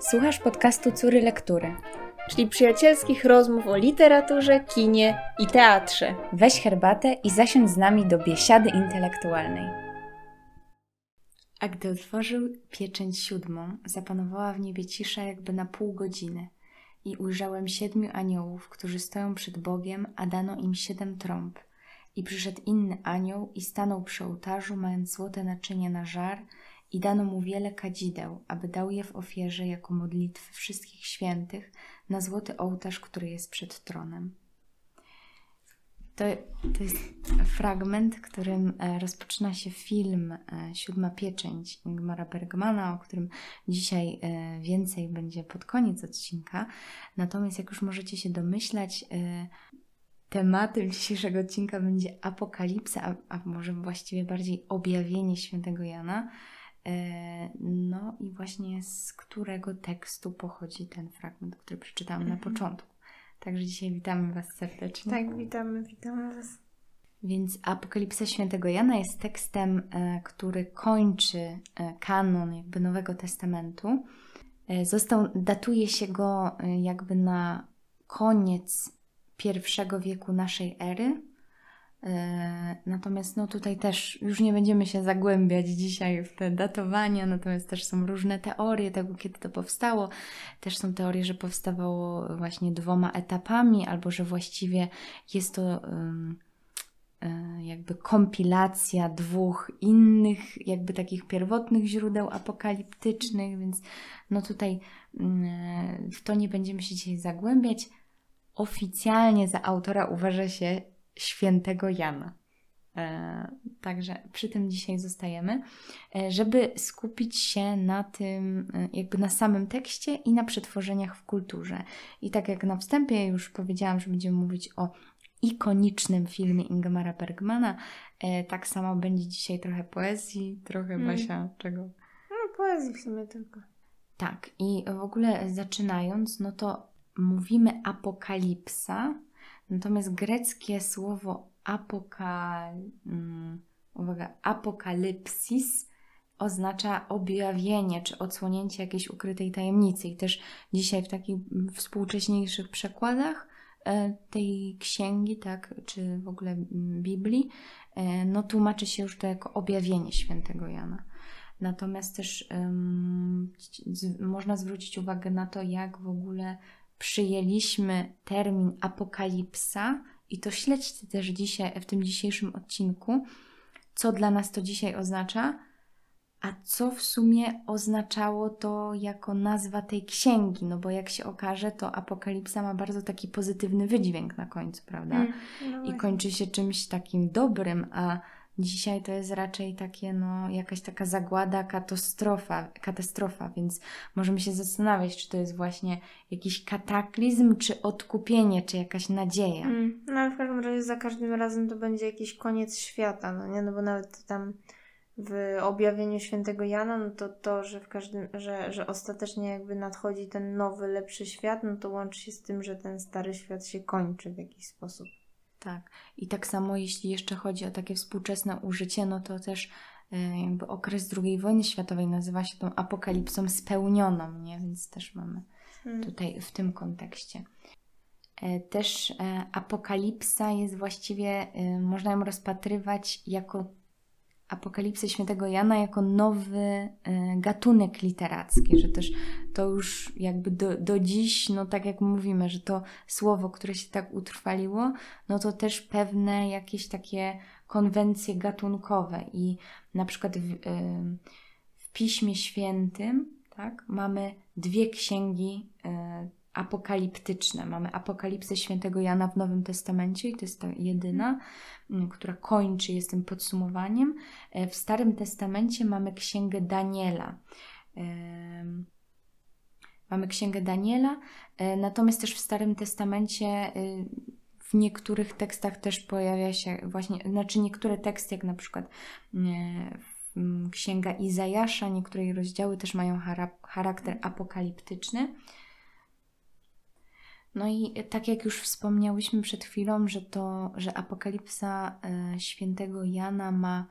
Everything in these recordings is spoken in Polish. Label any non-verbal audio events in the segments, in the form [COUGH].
Słuchasz podcastu Córy Lektury, czyli przyjacielskich rozmów o literaturze, kinie i teatrze. Weź herbatę i zasiądź z nami do biesiady intelektualnej. A gdy otworzył pieczęć siódmą, zapanowała w niebie cisza jakby na pół godziny i ujrzałem siedmiu aniołów, którzy stoją przed Bogiem, a dano im siedem trąb. I przyszedł inny anioł i stanął przy ołtarzu, mając złote naczynie na żar, i dano mu wiele kadzideł, aby dał je w ofierze jako modlitwy wszystkich świętych na złoty ołtarz, który jest przed tronem. To, to jest fragment, którym e, rozpoczyna się film e, Siódma Pieczęć Ingmara Bergmana, o którym dzisiaj e, więcej będzie pod koniec odcinka. Natomiast jak już możecie się domyślać, tematem dzisiejszego odcinka będzie apokalipsa, a, a może właściwie bardziej objawienie świętego Jana. No i właśnie z którego tekstu pochodzi ten fragment, który przeczytałam mhm. na początku. Także dzisiaj witamy Was serdecznie. Tak, witamy, witamy Was. Więc Apokalipsa Świętego Jana jest tekstem, e, który kończy e, kanon jakby Nowego Testamentu. E, został, datuje się go jakby na koniec pierwszego wieku naszej ery, E, natomiast no tutaj też już nie będziemy się zagłębiać dzisiaj w te datowania, natomiast też są różne teorie tego, kiedy to powstało. Też są teorie, że powstawało właśnie dwoma etapami, albo że właściwie jest to um, jakby kompilacja dwóch innych, jakby takich pierwotnych źródeł apokaliptycznych, więc no tutaj um, w to nie będziemy się dzisiaj zagłębiać. Oficjalnie za autora uważa się świętego Jana. E, także przy tym dzisiaj zostajemy, e, żeby skupić się na tym, e, jakby na samym tekście i na przetworzeniach w kulturze. I tak jak na wstępie już powiedziałam, że będziemy mówić o ikonicznym filmie Ingmara Bergmana, tak samo będzie dzisiaj trochę poezji, trochę hmm. Basia, czego? No, poezji w sumie tylko. Tak, i w ogóle zaczynając, no to mówimy apokalipsa, Natomiast greckie słowo apokal, um, uwaga, apokalipsis oznacza objawienie czy odsłonięcie jakiejś ukrytej tajemnicy. I też dzisiaj w takich współcześniejszych przekładach e, tej księgi, tak, czy w ogóle Biblii, e, no tłumaczy się już to jako objawienie świętego Jana. Natomiast też um, można zwrócić uwagę na to, jak w ogóle przyjęliśmy termin apokalipsa i to śledźcie też dzisiaj, w tym dzisiejszym odcinku, co dla nas to dzisiaj oznacza, a co w sumie oznaczało to jako nazwa tej księgi, no bo jak się okaże, to apokalipsa ma bardzo taki pozytywny wydźwięk na końcu, prawda? Mm, no I kończy się czymś takim dobrym, a Dzisiaj to jest raczej takie, no, jakaś taka zagłada, katastrofa, katastrofa, więc możemy się zastanawiać, czy to jest właśnie jakiś kataklizm, czy odkupienie, czy jakaś nadzieja. Mm, no ale w każdym razie za każdym razem to będzie jakiś koniec świata, no nie? No bo nawet tam w objawieniu świętego Jana, no to to, że w każdym, że, że ostatecznie jakby nadchodzi ten nowy, lepszy świat, no to łączy się z tym, że ten stary świat się kończy w jakiś sposób. Tak. I tak samo jeśli jeszcze chodzi o takie współczesne użycie, no to też e, jakby okres II wojny światowej nazywa się tą apokalipsą spełnioną, nie? Więc też mamy hmm. tutaj w tym kontekście. E, też e, apokalipsa jest właściwie, można ją rozpatrywać jako Apokalipsę Świętego Jana jako nowy e, gatunek literacki, że też to już jakby do, do dziś, no tak jak mówimy, że to słowo, które się tak utrwaliło, no to też pewne jakieś takie konwencje gatunkowe. I na przykład w, e, w Piśmie Świętym tak, mamy dwie księgi e, apokaliptyczne. Mamy Apokalipsę Świętego Jana w Nowym Testamencie i to jest ta jedyna, która kończy, jest tym podsumowaniem. E, w Starym Testamencie mamy Księgę Daniela. Mamy Księgę Daniela, e, natomiast też w Starym Testamencie y, w niektórych tekstach też pojawia się właśnie, znaczy niektóre teksty, jak na przykład Księga Izajasza, niektóre rozdziały też mają charakter apokaliptyczny. No i tak jak już wspomniałyśmy przed chwilą, że to, że apokalipsa e, świętego Jana ma,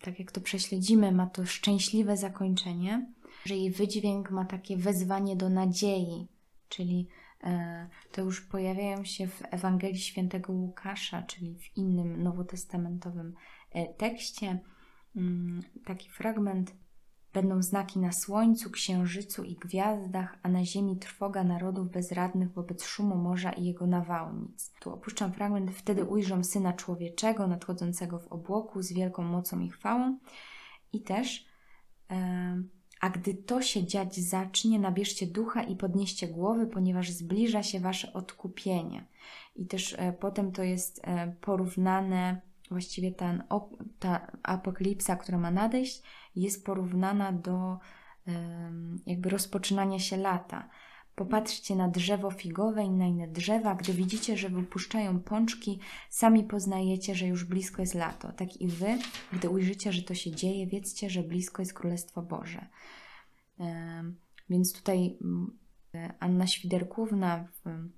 tak jak to prześledzimy, ma to szczęśliwe zakończenie, że jej wydźwięk ma takie wezwanie do nadziei, czyli e, to już pojawiają się w Ewangelii Świętego Łukasza, czyli w innym nowotestamentowym e, tekście. Mm, taki fragment. Będą znaki na słońcu, księżycu i gwiazdach, a na ziemi trwoga narodów bezradnych wobec szumu morza i jego nawałnic. Tu opuszczam fragment. Wtedy ujrzą Syna Człowieczego nadchodzącego w obłoku z wielką mocą i chwałą. I też e, a gdy to się dziać zacznie, nabierzcie ducha i podnieście głowy, ponieważ zbliża się wasze odkupienie. I też e, potem to jest e, porównane, właściwie ta, o, ta apokalipsa, która ma nadejść, jest porównana do jakby rozpoczynania się lata. Popatrzcie na drzewo figowe i na inne drzewa. Gdy widzicie, że wypuszczają pączki, sami poznajecie, że już blisko jest lato. Tak i wy, gdy ujrzycie, że to się dzieje, wiedzcie, że blisko jest Królestwo Boże. Więc tutaj mm, Anna Świderkówna w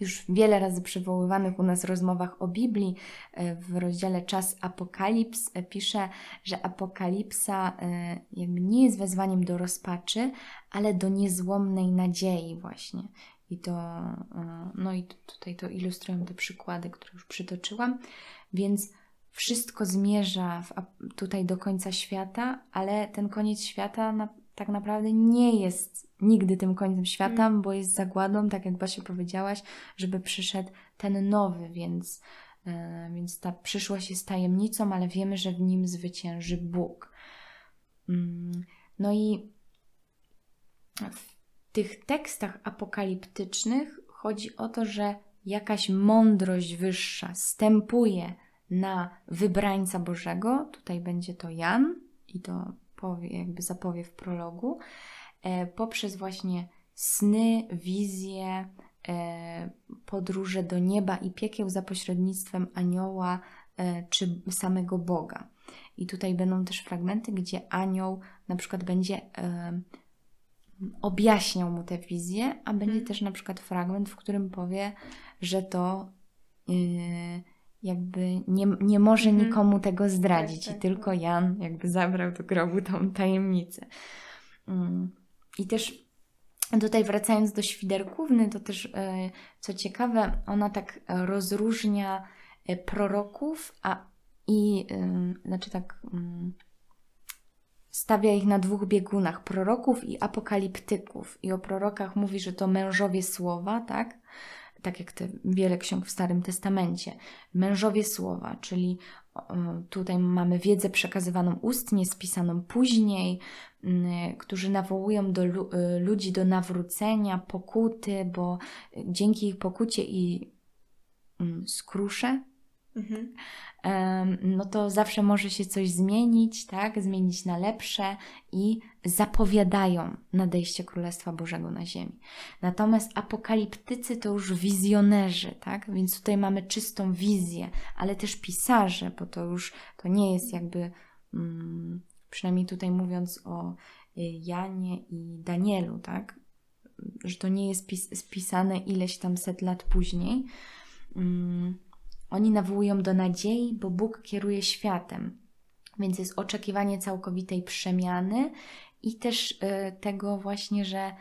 już wiele razy przywoływanych u nas rozmowach o Biblii, e, w rozdziale Czas Apokalips e, pisze, że apokalipsa e, jakby nie jest wezwaniem do rozpaczy, ale do niezłomnej nadziei właśnie. I to, no i tutaj to ilustrują te przykłady, które już przytoczyłam. Więc wszystko zmierza w, tutaj do końca świata, ale ten koniec świata na, tak naprawdę nie jest nigdy tym końcem świata, mm. bo jest zagładą, tak jak Basia powiedziałaś, żeby przyszedł ten nowy, więc, yy, więc ta przyszłość jest tajemnicą, ale wiemy, że w nim zwycięży Bóg. Yy, no i w tych tekstach apokaliptycznych chodzi o to, że jakaś mądrość wyższa stępuje na wybrańca Bożego. Tutaj będzie to Jan i to jakby zapowie w prologu. E, poprzez właśnie sny, wizje, e, podróże do nieba i piekieł za pośrednictwem anioła e, czy samego Boga. I tutaj będą też fragmenty, gdzie anioł na przykład będzie objaśniał mu tę wizję, a będzie hmm. też na przykład fragment, w którym powie, że to jakby nie, nie może hmm. nikomu tego zdradzić tak, tak, i tylko tak. Jan jakby zabrał do grobu tą tajemnicę. Mm. I też tutaj wracając do świderkówny, to też e, co ciekawe, ona tak rozróżnia e, proroków, a i znaczy tak mm, stawia ich na dwóch biegunach, proroków i apokaliptyków. I o prorokach mówi, że to mężowie słowa, tak? Tak jak te wiele ksiąg w Starym Testamencie. Mężowie słowa, czyli tutaj mamy wiedzę przekazywaną ustnie, spisaną później, Mm, którzy nawołują do, y, ludzi do nawrócenia, pokuty, bo dzięki ich pokucie i mm, skrusze, mhm. no to zawsze może się coś zmienić, tak? Zmienić na lepsze i zapowiadają nadejście Królestwa Bożego na ziemi. Natomiast apokaliptycy to już wizjonerzy, tak? Więc tutaj mamy czystą wizję, ale też pisarze, bo to już to nie jest jakby. Mm, przynajmniej tutaj mówiąc o y, Janie i Danielu, tak? Że to nie jest spisane ileś tam set lat później. Um, oni nawołują do nadziei, bo Bóg kieruje światem. Więc jest oczekiwanie całkowitej przemiany i też y, tego właśnie, że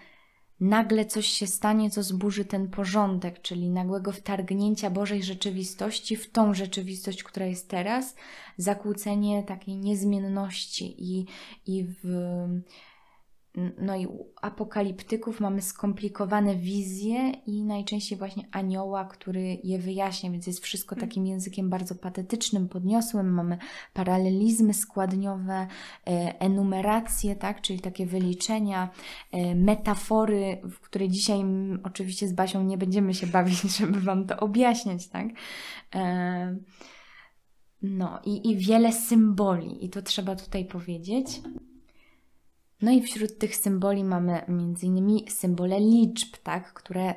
nagle coś się stanie, co zburzy ten porządek, czyli nagłego wtargnięcia Bożej rzeczywistości w tą rzeczywistość, która jest teraz, zakłócenie takiej niezmienności i, i w no i u apokaliptyków mamy skomplikowane wizje i najczęściej właśnie anioła, który je wyjaśnia, więc jest wszystko mm. takim językiem bardzo patetycznym, podniosłym. Mamy paralelizmy składniowe, e, enumeracje, tak, czyli takie wyliczenia, e, metafory, w które dzisiaj oczywiście z Basią nie będziemy się bawić, [LAUGHS] żeby Wam to objaśniać, tak. E, no i, i wiele symboli, i to trzeba tutaj powiedzieć. No i wśród tych symboli mamy m.in. symbole liczb, tak, które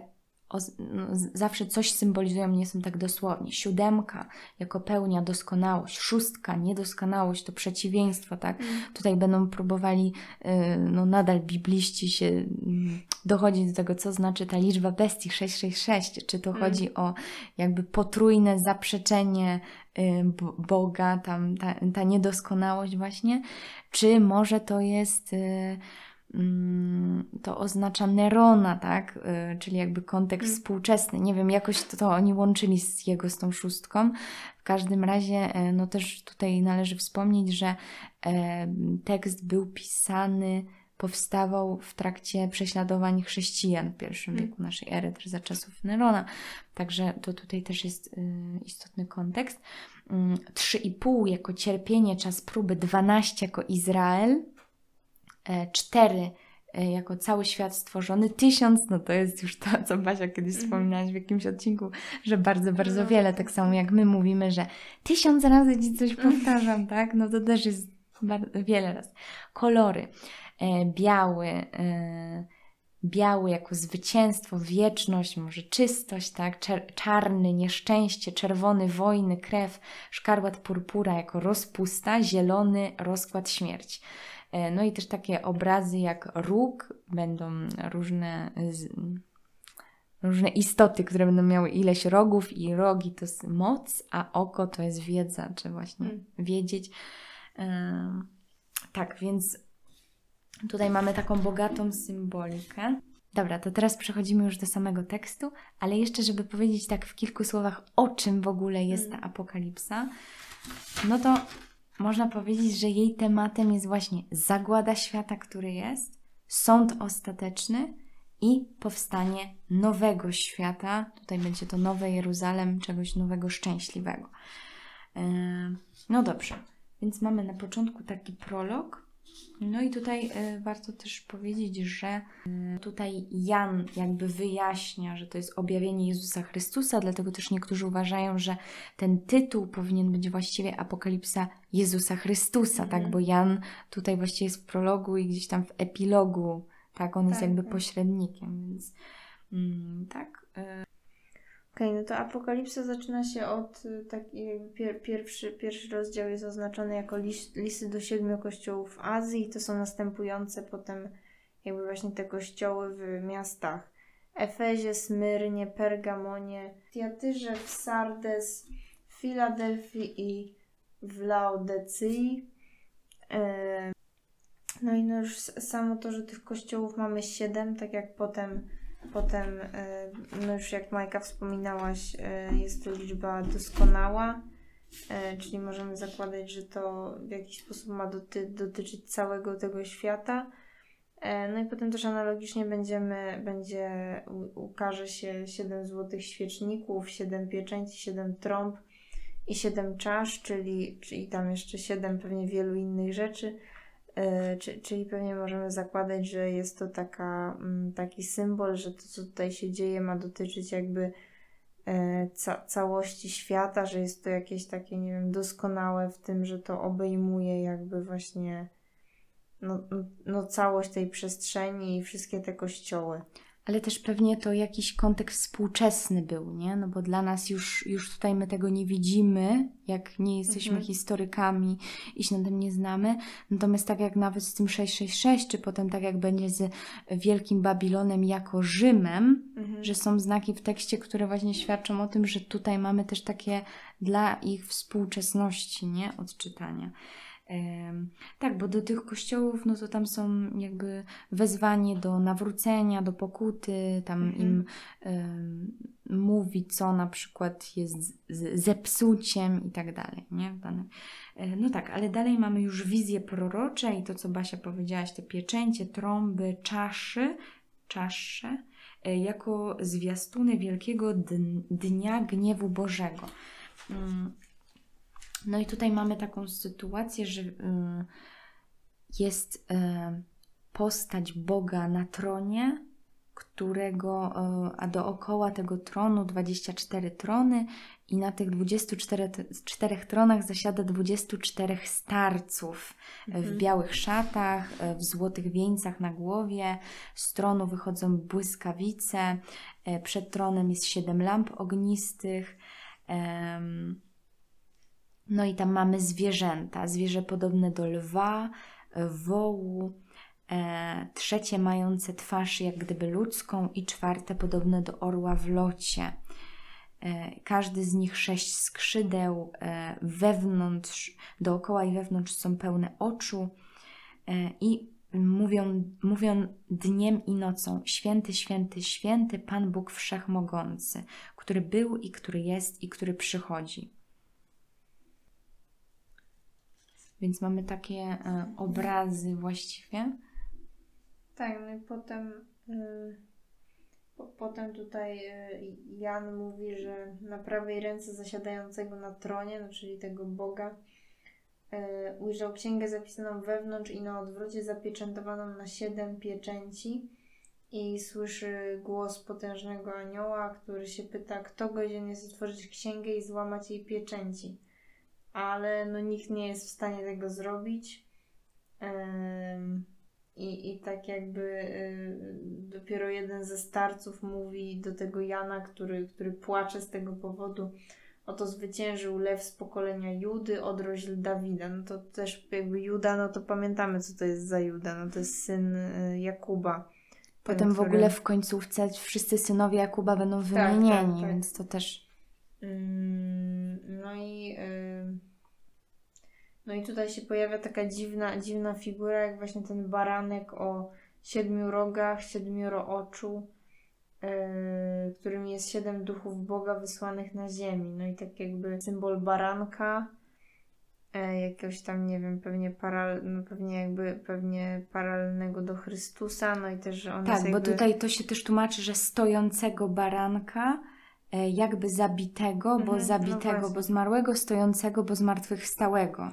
o, no, zawsze coś symbolizują, nie są tak dosłownie. Siódemka jako pełnia doskonałość, szóstka niedoskonałość to przeciwieństwo, tak? Mm. Tutaj będą próbowali, y, no nadal bibliści się mm, dochodzić do tego, co znaczy ta liczba bestii 666, czy to mm. chodzi o jakby potrójne zaprzeczenie y, Boga, tam ta, ta niedoskonałość właśnie, czy może to jest y, to oznacza Nerona, tak? Y, czyli jakby kontekst mm. współczesny. Nie wiem, jakoś to, to, oni łączyli z jego z tą szóstką. W każdym razie, e, no też tutaj należy wspomnieć, że e, tekst był pisany, powstawał w trakcie prześladowań chrześcijan w pierwszym mm. wieku naszej ery, też za czasów Nerona. Także to tutaj też jest y, istotny kontekst. 3,5 mm, jako cierpienie, czas próby, 12 jako Izrael, cztery e, jako cały świat stworzony, tysiąc, no to jest już to, co Basia kiedyś mhm. wspominałaś w jakimś odcinku, że bardzo, bardzo no. wiele, tak samo jak my mówimy, że tysiąc razy Ci coś mhm. powtarzam, tak? No to też jest wiele razy. Kolory. E, biały, biały jako zwycięstwo, wieczność, może czystość, tak? czarny, nieszczęście, czerwony, wojny, krew, szkarłat purpura jako rozpusta, zielony, rozkład, śmierć. E, no i też takie obrazy jak róg, będą różne, różne istoty, które będą miały ileś rogów i rogi to jest moc, a oko to jest wiedza, czy właśnie hmm. wiedzieć. Tak, więc tutaj mamy taką bogatą symbolikę. Dobra, to teraz przechodzimy już do samego tekstu, ale jeszcze, żeby powiedzieć tak w kilku słowach, o czym w ogóle jest ta hmm. apokalipsa, no to można powiedzieć, że jej tematem jest właśnie zagłada świata, który jest, sąd ostateczny i powstanie nowego świata. Tutaj będzie to nowe Jeruzalem, czegoś nowego, szczęśliwego. No dobrze, więc mamy na początku taki prolog, no i tutaj y, warto też powiedzieć, że y, tutaj Jan jakby wyjaśnia, że to jest objawienie Jezusa Chrystusa, dlatego też niektórzy uważają, że ten tytuł powinien być właściwie Apokalipsa Jezusa Chrystusa, tak? mhm. tak? Bo Jan tutaj właściwie jest w prologu i gdzieś tam w epilogu, tak? On tak, jest jakby tak. pośrednikiem, więc mm, tak. Okej, okay, no to Apokalipsa zaczyna się od y, takiej pier, pierwszy, pierwszy rozdział jest oznaczony jako list, listy do siedmiu kościołów w Azji to są następujące potem jakby właśnie te kościoły w miastach Efezie, Smyrnie, Pergamonie, Tiatyrze, w Sardes, w Filadelfii i w Laodycei. E, no i no już samo to, że tych kościołów mamy siedem, tak jak potem Potem, e, no już jak Majka wspominałaś, e, jest to liczba doskonała, e, czyli możemy zakładać, że to w jakiś sposób ma doty dotyczyć całego tego świata. No i potem też analogicznie będziemy, będzie, ukaże się 7 złotych świeczników, 7 pieczęci, 7 trąb i 7 czasz, czyli, czyli tam jeszcze 7 pewnie wielu innych rzeczy. E, czyli pewnie możemy zakładać, że jest to taka, mm, taki symbol, że to, co tutaj się dzieje, ma dotyczyć jakby e, ca całości świata, że jest to jakieś takie, nie wiem, doskonałe w tym, że to obejmuje jakby właśnie no, no całość tej przestrzeni i wszystkie te kościoły ale też pewnie to jakiś kontekst współczesny był, nie? No bo dla nas już, już tutaj my tego nie widzimy, jak nie jesteśmy mhm. historykami i się na tym nie znamy. Natomiast tak jak nawet z tym 666, czy potem tak jak będzie z Wielkim Babilonem jako Rzymem, mhm. że są znaki w tekście, które właśnie świadczą o tym, że tutaj mamy też takie dla ich współczesności, nie? Odczytania. Tak, bo do tych kościołów, no to tam są jakby wezwanie do nawrócenia, do pokuty, tam mhm. im mówi, co na przykład jest zepsuciem i tak dalej, nie? E, no tak, ale dalej mamy już wizje prorocze i to, co Basia powiedziałaś, te pieczęcie, trąby, czaszy, czasze, e, jako zwiastuny wielkiego dnia gniewu Bożego. Mm, no i tutaj mamy taką sytuację, że y, jest y, postać Boga na tronie, którego, e, a dookoła tego tronu 24 trony i na tych 24 czterech tronach zasiada 24 starców w Mhm. białych szatach, w złotych wieńcach na głowie. Z tronu wychodzą błyskawice. Przed tronem jest siedem lamp ognistych. em, No i tam mamy zwierzęta. Zwierzę podobne do lwa, e, wołu, e, trzecie mające twarz jak gdyby ludzką i czwarte podobne do orła w locie. E, Każdy z nich sześć skrzydeł, e, wewnątrz, dookoła i wewnątrz są pełne oczu e, i mówią, mówią dniem i nocą: Święty, święty, święty Pan Bóg Wszechmogący, który był i który jest i który przychodzi. Więc mamy takie e, obrazy właściwie. Tak, no i potem, y, po, potem tutaj y, Jan mówi, że na prawej ręce zasiadającego na tronie, no czyli tego Boga, y, ujrzał księgę zapisaną wewnątrz i na odwrocie zapieczętowaną na siedem pieczęci i słyszy głos potężnego anioła, który się pyta, kto godzien jest otworzyć księgę i złamać jej pieczęci. Ale no nikt nie jest w stanie tego zrobić. I, I tak jakby y, dopiero jeden ze starców mówi do tego Jana, który, który płacze z tego powodu, oto zwyciężył lew z pokolenia Judy, odroźl Dawida. No to też jakby Juda, no to pamiętamy, co to jest za Juda. No to jest syn y, Jakuba. Potem w który- ogóle w końcówce wszyscy synowie Jakuba będą tak, wymienieni, tak. więc to też. Mm, No i, y, no i tutaj się pojawia taka dziwna, dziwna figura, jak właśnie ten baranek o siedmiu rogach, siedmioro oczu, y, którym jest siedem duchów Boga wysłanych na ziemi. No i tak jakby symbol baranka, e, jakiegoś tam, nie wiem, pewnie, paral, no pewnie jakby pewnie paralelnego do Chrystusa, no i też, że on Tak, bo jakby... tutaj to się też tłumaczy, że stojącego baranka, e, jakby zabitego, bo Mhm, no zabitego, właśnie. bo zmarłego, stojącego, bo zmartwychwstałego.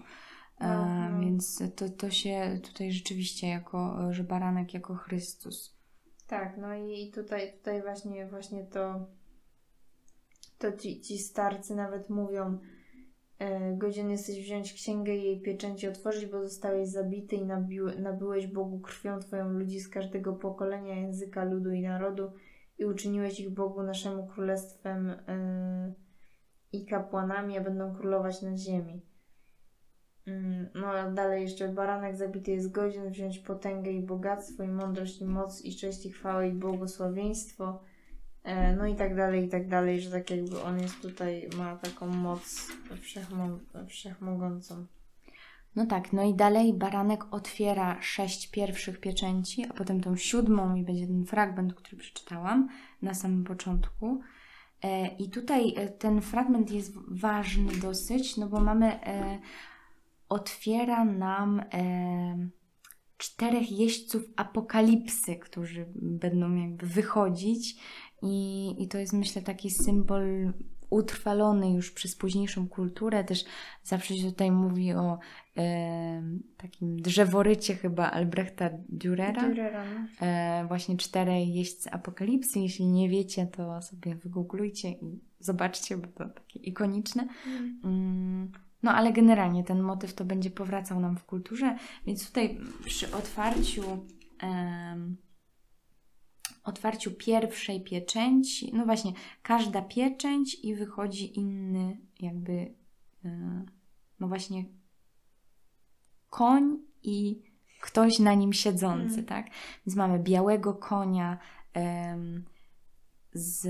E. Więc to, to się tutaj rzeczywiście jako, że baranek jako Chrystus. Tak, no i tutaj, tutaj właśnie, właśnie to, to ci, ci starcy nawet mówią, e, godzien jesteś wziąć księgę i jej pieczęci otworzyć, bo zostałeś zabity i nabił, nabyłeś Bogu krwią Twoją ludzi z każdego pokolenia, języka, ludu i narodu i uczyniłeś ich Bogu naszemu królestwem e, i kapłanami, a będą królować na ziemi. Mm, No dalej jeszcze baranek zabity jest godzien wziąć potęgę i bogactwo i mądrość i moc i cześć i chwałę i błogosławieństwo. E, No i tak dalej, i tak dalej, że tak jakby on jest tutaj, ma taką moc wszechmo, wszechmogącą. No tak, no i dalej baranek otwiera sześć pierwszych pieczęci, a potem tą siódmą i będzie ten fragment, który przeczytałam na samym początku. E, I tutaj e, ten fragment jest ważny dosyć, no bo mamy, otwiera nam e, czterech jeźdźców apokalipsy, którzy będą jakby wychodzić i, i to jest myślę taki symbol utrwalony już przez późniejszą kulturę. Też zawsze się tutaj mówi o e, takim drzeworycie chyba Albrechta Dürera. Dürera, no. E, właśnie czterej jeźdźcy apokalipsy. Jeśli nie wiecie, to sobie wygooglujcie i zobaczcie, bo to takie ikoniczne. Mm, No ale generalnie ten motyw to będzie powracał nam w kulturze, więc tutaj przy otwarciu em, otwarciu pierwszej pieczęci, no właśnie, każda pieczęć i wychodzi inny jakby e, no właśnie koń i ktoś na nim siedzący, Mm. tak? Więc mamy białego konia z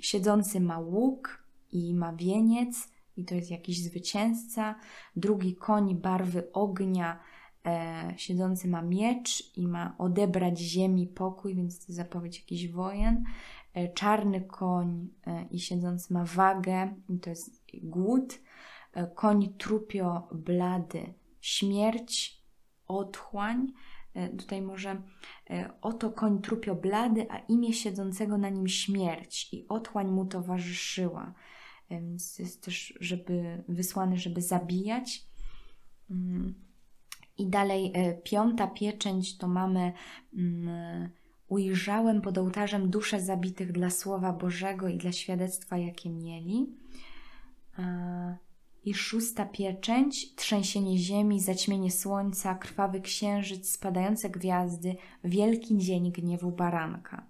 siedzący ma łuk i ma wieniec i to jest jakiś zwycięzca. Drugi koń barwy ognia e, siedzący ma miecz i ma odebrać ziemi pokój, więc to zapowiedź jakichś wojen. E, czarny koń e, i siedzący ma wagę i to jest głód. E, koń trupio blady, śmierć, otchłań. E, tutaj może e, oto koń trupio blady, a imię siedzącego na nim śmierć i otchłań mu towarzyszyła. E, Więc jest też żeby, wysłany, żeby zabijać. Mm. I dalej e, piąta pieczęć to mamy mm, ujrzałem pod ołtarzem dusze zabitych dla Słowa Bożego i dla świadectwa, jakie mieli. E, I szósta pieczęć, trzęsienie ziemi, zaćmienie słońca, krwawy księżyc, spadające gwiazdy, wielki dzień gniewu baranka.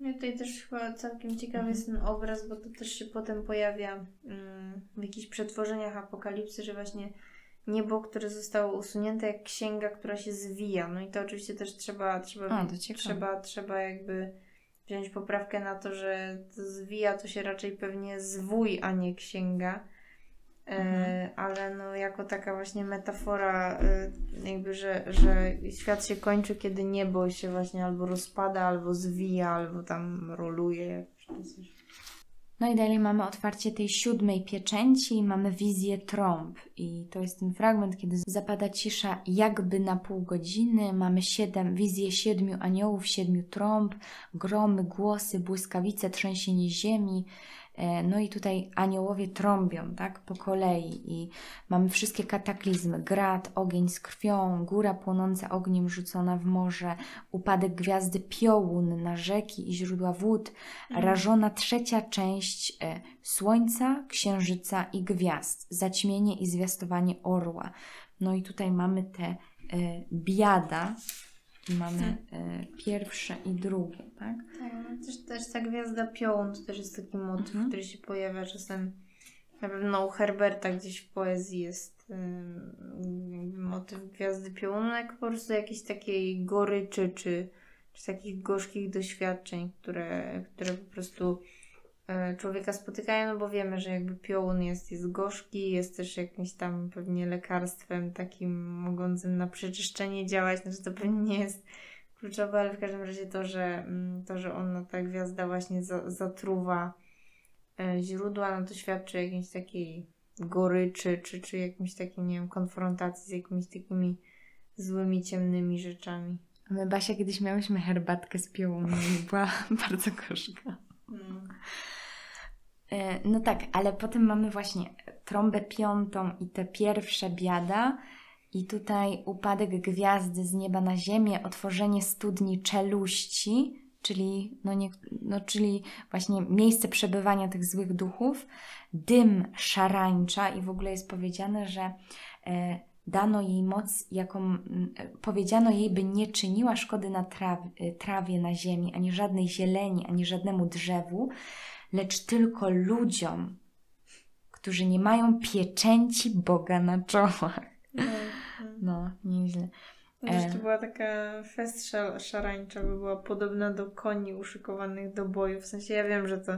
Ja tutaj też chyba całkiem ciekawy mhm. jest ten obraz, bo to też się potem pojawia mm, w jakichś przetworzeniach apokalipsy, że właśnie niebo, które zostało usunięte jak księga, która się zwija. No i to oczywiście też trzeba, trzeba, A, trzeba, trzeba jakby wziąć poprawkę na to, że to zwija to się raczej pewnie zwój, a nie księga. E, mhm. ale no jako taka właśnie metafora e, jakby, że, że świat się kończy, kiedy niebo się właśnie albo rozpada, albo zwija, albo tam roluje. Coś. No i dalej mamy otwarcie tej siódmej pieczęci i mamy wizję trąb. I to jest ten fragment, kiedy zapada cisza jakby na pół godziny. Mamy siedem, wizję siedmiu aniołów, siedmiu trąb, gromy, głosy, błyskawice, trzęsienie ziemi, E, no i tutaj aniołowie trąbią, tak, po kolei i mamy wszystkie kataklizmy, grad, ogień z krwią, góra płonąca ogniem rzucona w morze, upadek gwiazdy piołun na rzeki i źródła wód, mhm. rażona trzecia część e, słońca, księżyca i gwiazd, zaćmienie i zwiastowanie orła. No i tutaj mamy te e, biada, mamy y, pierwsze i drugie, tak? Tak, no też, też ta gwiazda piołun to też jest taki motyw, mhm. który się pojawia czasem na pewno u Herberta gdzieś w poezji jest y, motyw gwiazdy piołunu, jak po prostu jakiejś takiej goryczy czy, czy takich gorzkich doświadczeń, które, które po prostu E, człowieka spotykają, no bo wiemy, że jakby piołun jest, jest gorzki, jest też jakimś tam pewnie lekarstwem takim mogącym na przeczyszczenie działać, znaczy to pewnie nie jest kluczowe, ale w każdym razie to, że, mm, to, że ona, ta gwiazda właśnie za, zatruwa e, źródła, no to świadczy o jakiejś takiej goryczy, czy, czy jakimś takim, nie wiem, konfrontacji z jakimiś takimi złymi, ciemnymi rzeczami. My, Basia, kiedyś miałyśmy herbatkę z piołunu i była [LAUGHS] bardzo gorzka. Hmm. E, no tak, ale potem mamy właśnie trąbę piątą i te pierwsze biada. I tutaj upadek gwiazdy z nieba na ziemię, otworzenie studni czeluści, czyli, no nie, no, czyli właśnie miejsce przebywania tych złych duchów, dym szarańcza i w ogóle jest powiedziane, że e, dano jej moc, jaką powiedziano jej, by nie czyniła szkody na traw, e, trawie na ziemi, ani żadnej zieleni, ani żadnemu drzewu, lecz tylko ludziom, którzy nie mają pieczęci Boga na czołach. No, no nieźle. Wiesz, to była taka fest szarańcza, by była podobna do koni uszykowanych do boju. W sensie ja wiem, że to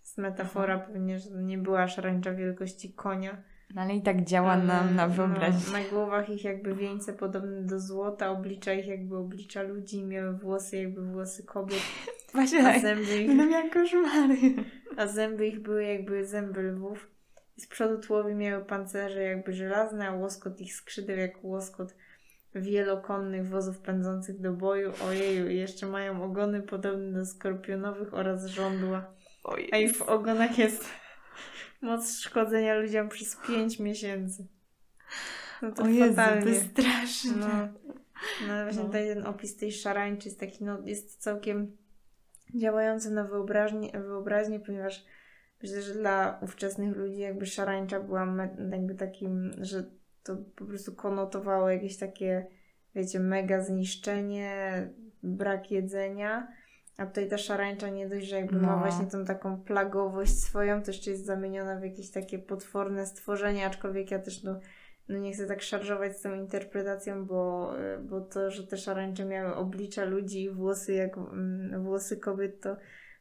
jest metafora pewnie, że to nie była szarańcza wielkości konia. No ale i tak działa nam na wyobraźnię. No, na głowach ich jakby wieńce podobne do złota, oblicza ich jakby oblicza ludzi, miały włosy jakby włosy kobiet. [LAUGHS] Właśnie a tak. zęby ich, no miałam koszmary. A zęby ich były jakby zęby lwów. Z przodu tułowi miały pancerze jakby żelazne, a łoskot ich skrzydeł jak łoskot wielokonnych wozów pędzących do boju. Ojeju, i jeszcze mają ogony podobne do skorpionowych oraz żądła. A ich w ogonach jest moc szkodzenia ludziom przez 5 miesięcy. No to o Jezu, fatalnie. to jest straszne. No, no właśnie no. tutaj ten opis tej szarańczy jest taki, no jest całkiem działający na wyobraźnię, wyobraźnię ponieważ myślę, że dla ówczesnych ludzi jakby szarańcza była jakby takim, że to po prostu konotowało jakieś takie, wiecie, mega zniszczenie, brak jedzenia. A tutaj ta szarańcza nie dość, że jakby no. ma właśnie tą taką plagowość swoją, to jeszcze jest zamieniona w jakieś takie potworne stworzenie, aczkolwiek ja też no, no nie chcę tak szarżować z tą interpretacją, bo, bo to, że te szarańcze miały oblicza ludzi i włosy jak mm, włosy kobiet, to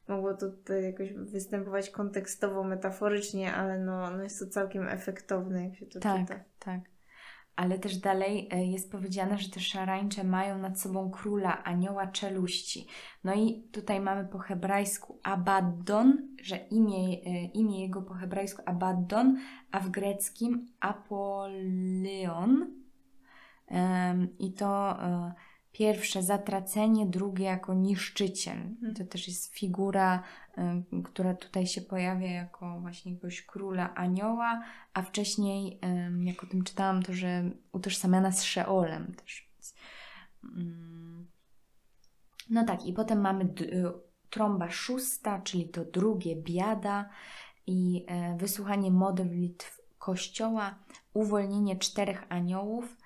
mogło to tutaj jakoś występować kontekstowo, metaforycznie, ale no, no jest to całkiem efektowne, jak się to tak, czyta. Tak, tak ale też dalej e, jest powiedziane, że te szarańcze mają nad sobą króla, anioła czeluści. No i tutaj mamy po hebrajsku Abaddon, że imię, e, imię jego po hebrajsku Abaddon, a w greckim Apollyon. I to e, pierwsze zatracenie, drugie jako niszczyciel. Mhm. To też jest figura, y, która tutaj się pojawia jako właśnie jakiegoś króla anioła, a wcześniej, y, jak o tym czytałam, to że utożsamiana z Szeolem też. Mm, No tak, i potem mamy y, trąba szósta, czyli to drugie biada i e, wysłuchanie modlitw kościoła, uwolnienie czterech aniołów,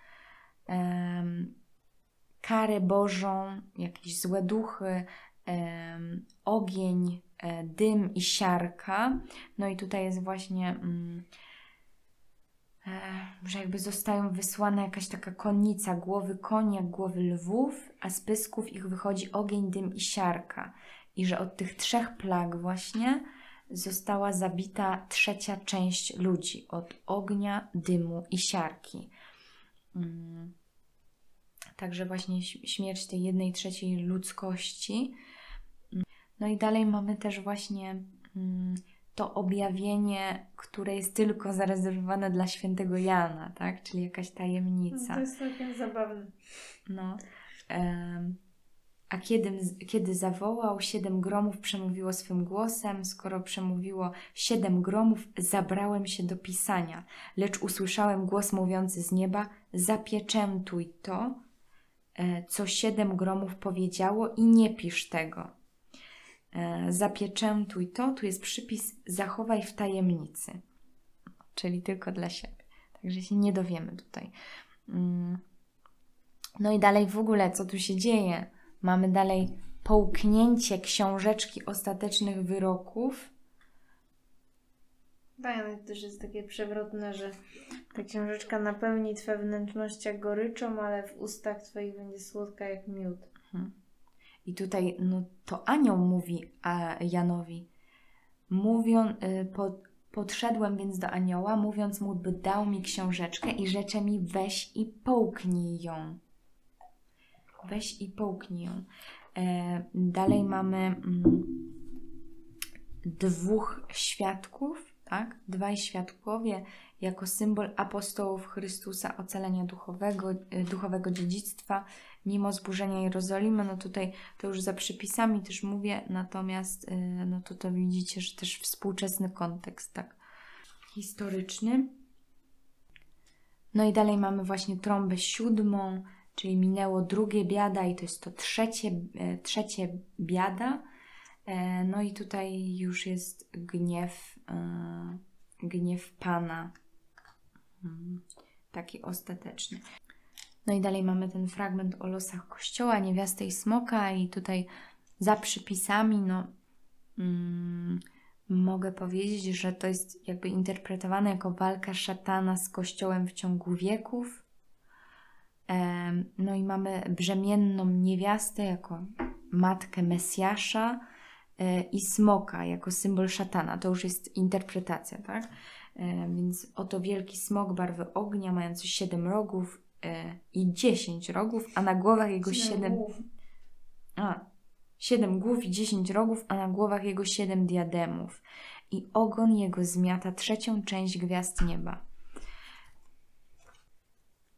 karę Bożą, jakieś złe duchy, ogień, e, dym i siarka. No i tutaj jest właśnie, mm, e, że jakby zostają wysłane jakaś taka konnica, głowy konia, głowy lwów, a z pysków ich wychodzi ogień, dym i siarka. I że od tych trzech plag właśnie została zabita trzecia część ludzi od ognia, dymu i siarki. Mm. Także właśnie śmierć tej jednej trzeciej ludzkości. No i dalej mamy też właśnie mm, to objawienie, które jest tylko zarezerwowane dla świętego Jana, tak? Czyli jakaś tajemnica. To jest całkiem zabawne. No. a kiedy, kiedy zawołał, siedem gromów przemówiło swym głosem. Skoro przemówiło siedem gromów, zabrałem się do pisania. Lecz usłyszałem głos mówiący z nieba: Zapieczętuj to, co siedem gromów powiedziało, i nie pisz tego. E, Zapieczętuj to, tu jest przypis: zachowaj w tajemnicy. Czyli tylko dla siebie. Także się nie dowiemy tutaj. Mm. No i dalej w ogóle, co tu się dzieje? Mamy dalej połknięcie książeczki ostatecznych wyroków. To też jest takie przewrotne, że ta książeczka napełni Twoje wnętrzności goryczą, ale w ustach Twoich będzie słodka jak miód. I tutaj no, to anioł mówi a Janowi. Mówią, y, po, podszedłem więc do anioła, mówiąc mu, by dał mi książeczkę i rzecze mi weź i połknij ją. Weź i połknij ją. E, dalej mamy mm, dwóch świadków, tak? Dwaj świadkowie jako symbol apostołów Chrystusa ocalenia duchowego, y, duchowego dziedzictwa mimo zburzenia Jerozolimy. No tutaj to już za przypisami też mówię, natomiast y, no to widzicie, że też współczesny kontekst, tak? Historyczny. No i dalej mamy właśnie trąbę siódmą, czyli minęło drugie biada i to jest to trzecie, e, trzecie biada. E, No i tutaj już jest gniew, e, gniew Pana, Mm, taki ostateczny. No i dalej mamy ten fragment o losach kościoła, niewiasty i smoka i tutaj za przypisami, no mm, mogę powiedzieć, że to jest jakby interpretowane jako walka szatana z kościołem w ciągu wieków. Em, No i mamy brzemienną niewiastę jako matkę Mesjasza e, i smoka jako symbol szatana. To już jest interpretacja, tak? E, Więc oto wielki smok barwy ognia, mający siedem rogów e, i dziesięć rogów, a na głowach jego siedem... A, siedem głów i dziesięć rogów, a na głowach jego siedem diademów. I ogon jego zmiata trzecią część gwiazd nieba.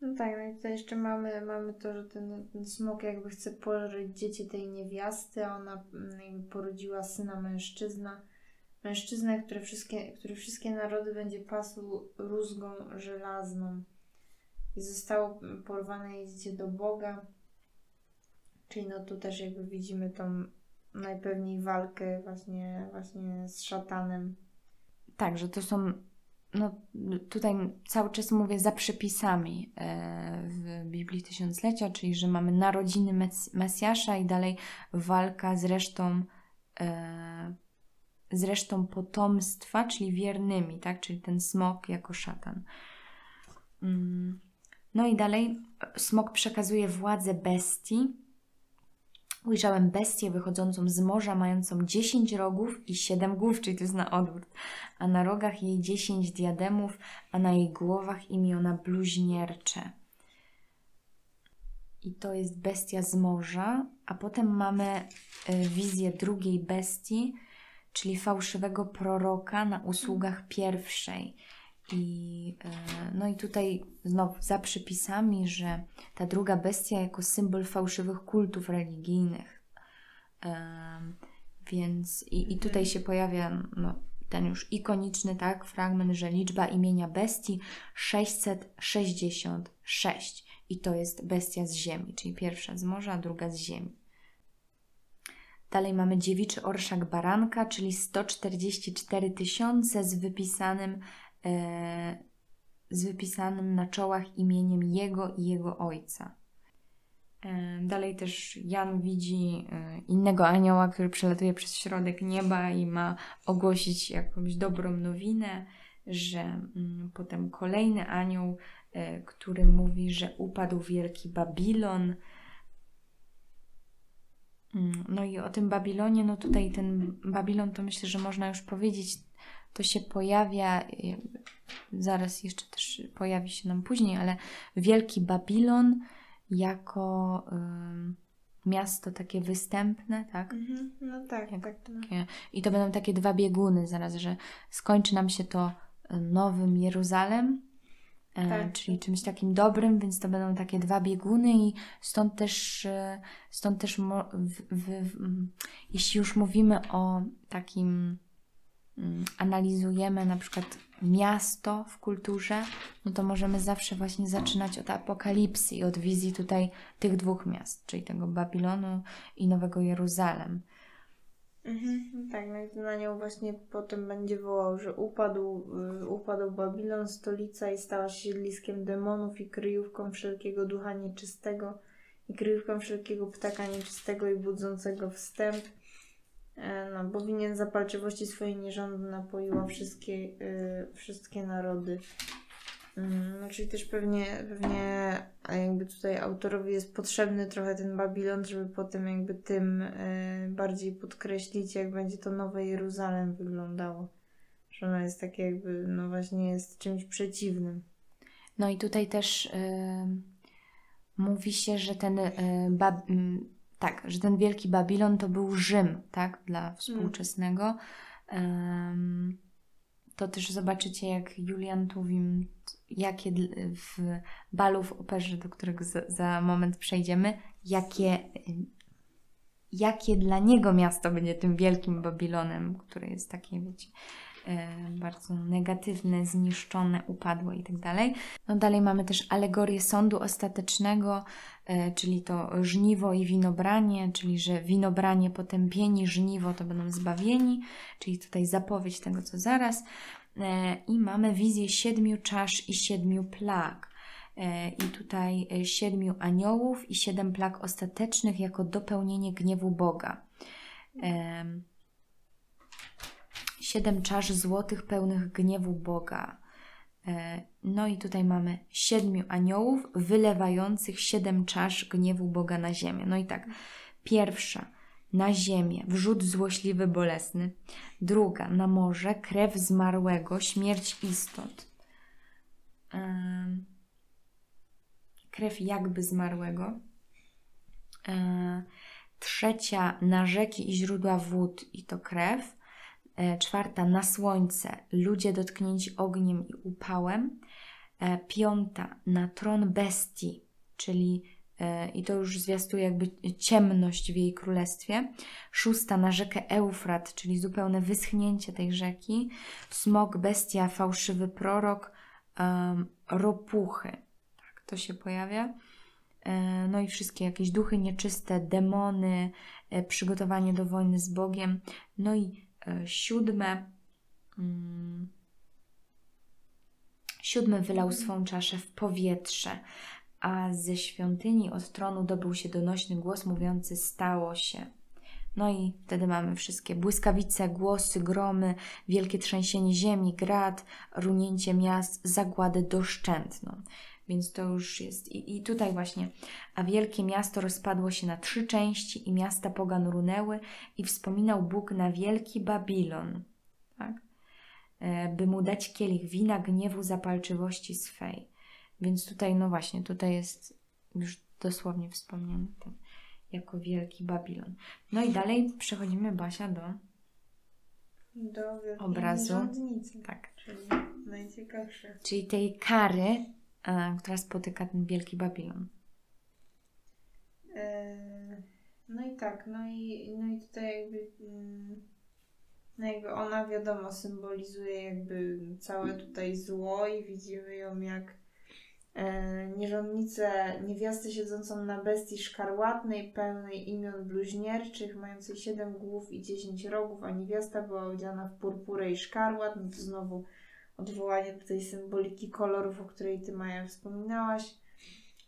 No tak, no i tutaj jeszcze mamy, mamy to, że ten, ten smok jakby chce pożreć dziecię tej niewiasty, a ona mm, jakby porodziła syna mężczyzna. Mężczyznę, który wszystkie, który wszystkie narody będzie pasł rózgą żelazną. I zostało porwane jej dziecię do Boga. Czyli no tu też jakby widzimy tą najpewniej walkę właśnie, właśnie z szatanem. Tak, że to są, no tutaj cały czas mówię za przepisami e, w Biblii Tysiąclecia, czyli że mamy narodziny Mes- Mesjasza i dalej walka z resztą, e, z resztą potomstwa, czyli wiernymi, tak, czyli ten smok jako szatan. Mm. No i dalej smok przekazuje władzę bestii. Ujrzałem bestię wychodzącą z morza, mającą 10 rogów i 7 głów, czyli to jest na odwrót, a na rogach jej 10 diademów, a na jej głowach imiona bluźniercze. I to jest bestia z morza, a potem mamy y, wizję drugiej bestii, czyli fałszywego proroka na usługach pierwszej. I, e, no i tutaj znowu za przypisami, że ta druga bestia jako symbol fałszywych kultów religijnych. Em, więc i, i tutaj się pojawia no, ten już ikoniczny tak, fragment, że liczba imienia bestii 666 i to jest bestia z ziemi, czyli pierwsza z morza, a druga z ziemi. Dalej mamy dziewiczy orszak baranka, czyli 144 tysiące z wypisanym, e, z wypisanym na czołach imieniem jego i jego ojca. E, dalej też Jan widzi e, innego anioła, który przelatuje przez środek nieba i ma ogłosić jakąś dobrą nowinę, że mm, potem kolejny anioł, e, który mówi, że upadł wielki Babilon. Mm, no i o tym Babilonie, no tutaj ten Babilon to myślę, że można już powiedzieć, to się pojawia, zaraz jeszcze też pojawi się nam później, ale wielki Babilon jako y, miasto takie występne, tak? Mhm. No tak, Jak, tak. Takie, I to będą takie dwa bieguny zaraz, że skończy nam się to y, Nowym Jeruzalem, e, tak. czyli czymś takim dobrym, więc to będą takie dwa bieguny i stąd też, y, stąd też w, w, w, jeśli już mówimy o takim analizujemy na przykład miasto w kulturze, no to możemy zawsze właśnie zaczynać od apokalipsy i od wizji tutaj tych dwóch miast, czyli tego Babilonu i Nowego Jeruzalem. Mhm, tak, no i ten anioł właśnie potem będzie wołał, że upadł, y, upadł Babilon, stolica i stała się siedliskiem demonów i kryjówką wszelkiego ducha nieczystego i kryjówką wszelkiego ptaka nieczystego i budzącego wstęp no, bo winien zapalczywości swojej nierządu napoiła wszystkie, y, wszystkie narody. Mm, no, czyli też pewnie, pewnie jakby tutaj autorowi jest potrzebny trochę ten Babilon, żeby potem jakby tym y, bardziej podkreślić, jak będzie to nowe Jeruzalem wyglądało. Że ono jest takie jakby, no właśnie jest czymś przeciwnym. No i tutaj też y, mówi się, że ten y, tak, że ten wielki Babilon to był Rzym, tak, dla współczesnego. Um, to też zobaczycie, jak Julian Tuwim, jakie w balu w operze, do którego za, za moment przejdziemy, jakie, jakie dla niego miasto będzie tym wielkim Babilonem, które jest takie, wiecie, bardzo negatywne, zniszczone, upadłe i tak. No dalej mamy też alegorię sądu ostatecznego, e, czyli to żniwo i winobranie, czyli że winobranie potępieni, żniwo to będą zbawieni, czyli tutaj zapowiedź tego, co zaraz. E, I mamy wizję siedmiu czasz i siedmiu plag. I tutaj siedmiu aniołów i siedem plag ostatecznych jako dopełnienie gniewu Boga siedem czasz złotych pełnych gniewu Boga. E, no i tutaj mamy siedmiu aniołów wylewających siedem czasz gniewu Boga na ziemię. No i tak, pierwsza na ziemię, wrzut złośliwy, bolesny. Druga na morze, krew zmarłego, śmierć istot. Krew jakby zmarłego. E, trzecia na rzeki i źródła wód i to krew. E, czwarta na słońce, ludzie dotknięci ogniem i upałem. E, piąta na tron bestii, czyli e, i to już zwiastuje jakby ciemność w jej królestwie. Szósta na rzekę Eufrat, czyli zupełne wyschnięcie tej rzeki. Smok, bestia, fałszywy prorok, ropuchy. Tak, to się pojawia. No i wszystkie jakieś duchy nieczyste, demony, przygotowanie do wojny z Bogiem. No i E, siódme. Mm, siódmy wylał swą czaszę w powietrze, a ze świątyni od tronu dobył się donośny głos mówiący: Stało się. No i wtedy mamy wszystkie błyskawice, głosy, gromy, wielkie trzęsienie ziemi, grad, runięcie miast, zagładę doszczętną. Więc to już jest. I, I tutaj właśnie, a wielkie miasto rozpadło się na trzy części i miasta pogan runęły i wspominał Bóg na wielki Babilon, tak? E, by mu dać kielich wina gniewu zapalczywości swej. Więc tutaj, no właśnie, tutaj jest już dosłownie wspomniany ten, jako wielki Babilon. No i dalej przechodzimy, Basia, do, do obrazu. Tak. Czyli najciekawsze. Czyli tej kary, która spotyka ten wielki Babilon. E, no i tak, no i, no i tutaj jakby, mm, no jakby ona wiadomo symbolizuje jakby całe tutaj zło i widzimy ją jak e, nierządnicę, niewiastę siedzącą na bestii szkarłatnej, pełnej imion bluźnierczych, mającej siedem głów i dziesięć rogów, a niewiasta była odziana w purpurę i szkarłat, no to znowu odwołanie do tej symboliki kolorów, o której Ty, Maja, wspominałaś.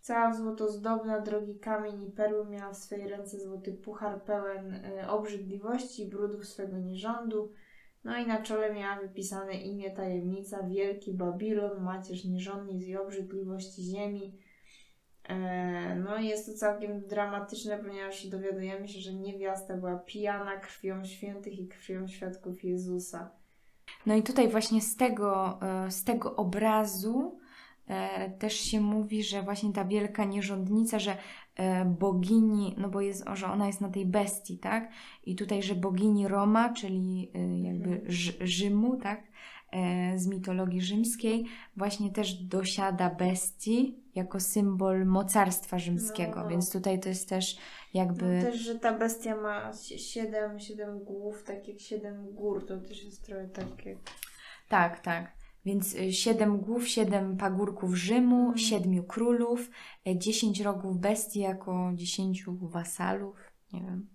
Cała złoto zdobna, drogi kamień i perły miała w swej ręce złoty puchar pełen y, obrzydliwości i brudów swego nierządu. No i na czole miała wypisane imię tajemnica, wielki Babilon, macierz nierządnic i obrzydliwości ziemi. E, no i jest to całkiem dramatyczne, ponieważ dowiadujemy się, że niewiasta była pijana krwią świętych i krwią świadków Jezusa. No i tutaj właśnie z tego, e, z tego obrazu e, też się mówi, że właśnie ta wielka nierządnica, że e, bogini, no bo jest, że ona jest na tej bestii, tak? I tutaj, że bogini Roma, czyli jakby mhm. Rzymu, tak? z mitologii rzymskiej, właśnie też dosiada bestii jako symbol mocarstwa rzymskiego, no, no. więc tutaj to jest też jakby... No też, że ta bestia ma siedem, siedem głów, tak jak siedem gór, to też jest trochę takie... Tak, tak. Więc y, siedem głów, siedem pagórków Rzymu, mm. siedmiu królów, y, dziesięć rogów bestii jako dziesięciu wasalów, nie wiem.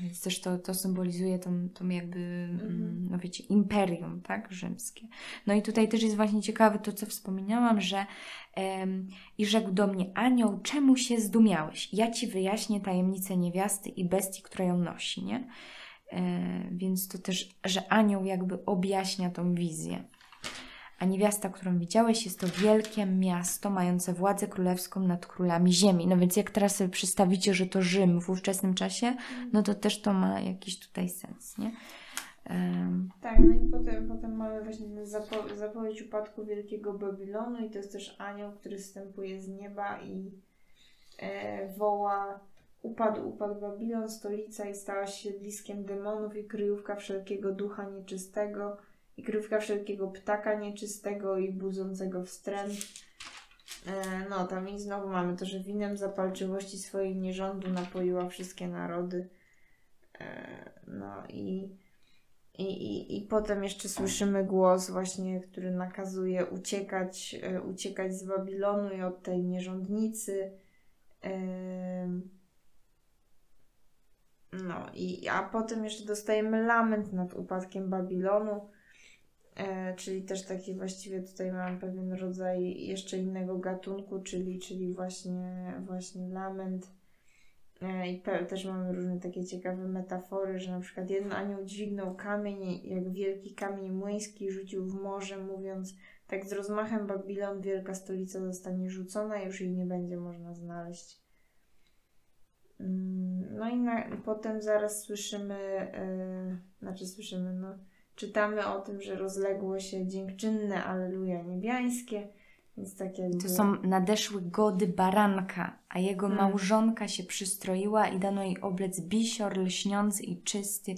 Więc też to, to symbolizuje tą, tą jakby, mm. no wiecie, imperium, tak, rzymskie. No i tutaj też jest właśnie ciekawe to, co wspominałam, że um, i rzekł do mnie anioł, czemu się zdumiałeś? Ja ci wyjaśnię tajemnicę niewiasty i bestii, która ją nosi, nie? E, więc to też, że anioł jakby objaśnia tą wizję. A niewiasta, którą widziałeś, jest to wielkie miasto mające władzę królewską nad królami ziemi. No więc jak teraz sobie przedstawicie, że to Rzym w ówczesnym czasie, mm. no to też to ma jakiś tutaj sens, nie? Um. Tak, no i potem, potem mamy właśnie zapo zapowiedź upadku Wielkiego Babilonu i to jest też anioł, który wstępuje z nieba i e, woła upadł, upadł Babilon, stolica i stała się siedliskiem demonów i kryjówka wszelkiego ducha nieczystego i krywka wszelkiego ptaka nieczystego i budzącego wstręt. E, no, tam i znowu mamy to, że winem zapalczywości swojej nierządu napoiła wszystkie narody. E, no i, i, i, i potem jeszcze słyszymy głos właśnie, który nakazuje uciekać, e, uciekać z Babilonu i od tej nierządnicy. No i a potem jeszcze dostajemy lament nad upadkiem Babilonu czyli też taki właściwie tutaj mam pewien rodzaj jeszcze innego gatunku, czyli, czyli właśnie, właśnie lament. E, I też mamy różne takie ciekawe metafory, że na przykład jeden anioł dźwignął kamień, jak wielki kamień młyński rzucił w morze, mówiąc tak z rozmachem Babilon, wielka stolica zostanie rzucona, już jej nie będzie można znaleźć. Mm, no i na, potem zaraz słyszymy, yy, znaczy słyszymy, no czytamy o tym, że rozległo się dziękczynne Alleluja niebiańskie, więc tak jakby... To są nadeszły gody baranka, a jego hmm. małżonka się przystroiła i dano jej oblec bisior lśniący i czysty.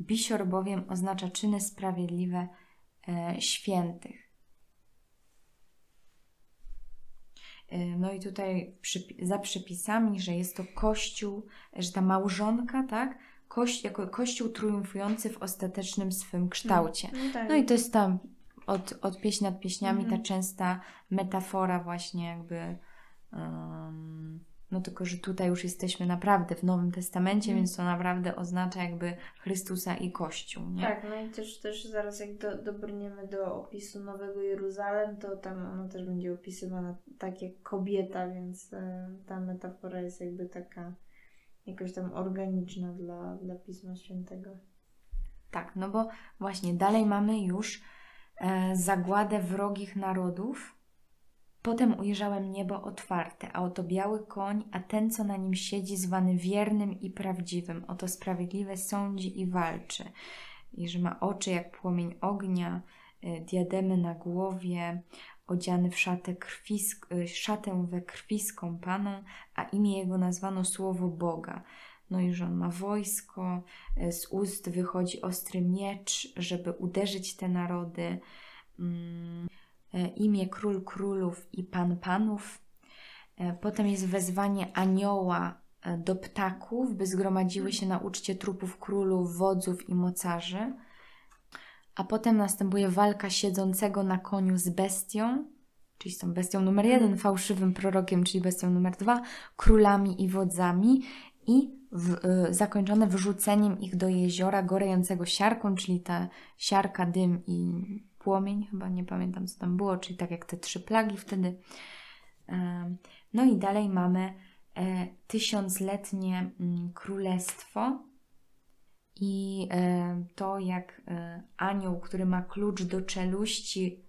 Bisior bowiem oznacza czyny sprawiedliwe e, świętych. E, no i tutaj przy, za przypisami, że jest to kościół, że ta małżonka, tak, kość, jako kościół triumfujący w ostatecznym swym kształcie. No, tak. no i to jest tam od, od pieśń nad pieśniami ta mhm. częsta metafora właśnie jakby um, no tylko, że tutaj już jesteśmy naprawdę w Nowym Testamencie, mm. więc to naprawdę oznacza jakby Chrystusa i Kościół, nie? Tak, no i też, też zaraz jak do, dobrniemy do opisu Nowego Jeruzalem, to tam ono też będzie opisywana tak jak kobieta, więc y, ta metafora jest jakby taka jakoś tam organiczna dla, dla Pisma Świętego. Tak, no bo właśnie dalej mamy już e, zagładę wrogich narodów. Potem ujrzałem niebo otwarte, a oto biały koń, a ten, co na nim siedzi, zwany wiernym i prawdziwym. Oto sprawiedliwe sądzi i walczy. I że ma oczy jak płomień ognia, e, diademy na głowie, odziany w szatę, krwisk, y, szatę we krwi skąpaną, a imię jego nazwano Słowo Boga. No i że on ma wojsko, y, z ust wychodzi ostry miecz, żeby uderzyć te narody. Mm, y, imię Król Królów i Pan Panów. Potem jest wezwanie anioła do ptaków, by zgromadziły się na uczcie trupów królów, wodzów i mocarzy a potem następuje walka siedzącego na koniu z bestią czyli z tą bestią numer jeden, fałszywym prorokiem, czyli bestią numer dwa, królami i wodzami i w, y, zakończone wrzuceniem ich do jeziora gorejącego siarką, czyli ta siarka, dym i płomień, chyba nie pamiętam co tam było, czyli tak jak te trzy plagi wtedy. No i dalej mamy e, tysiącletnie mm, królestwo i e, to jak e, anioł, który ma klucz do czeluści,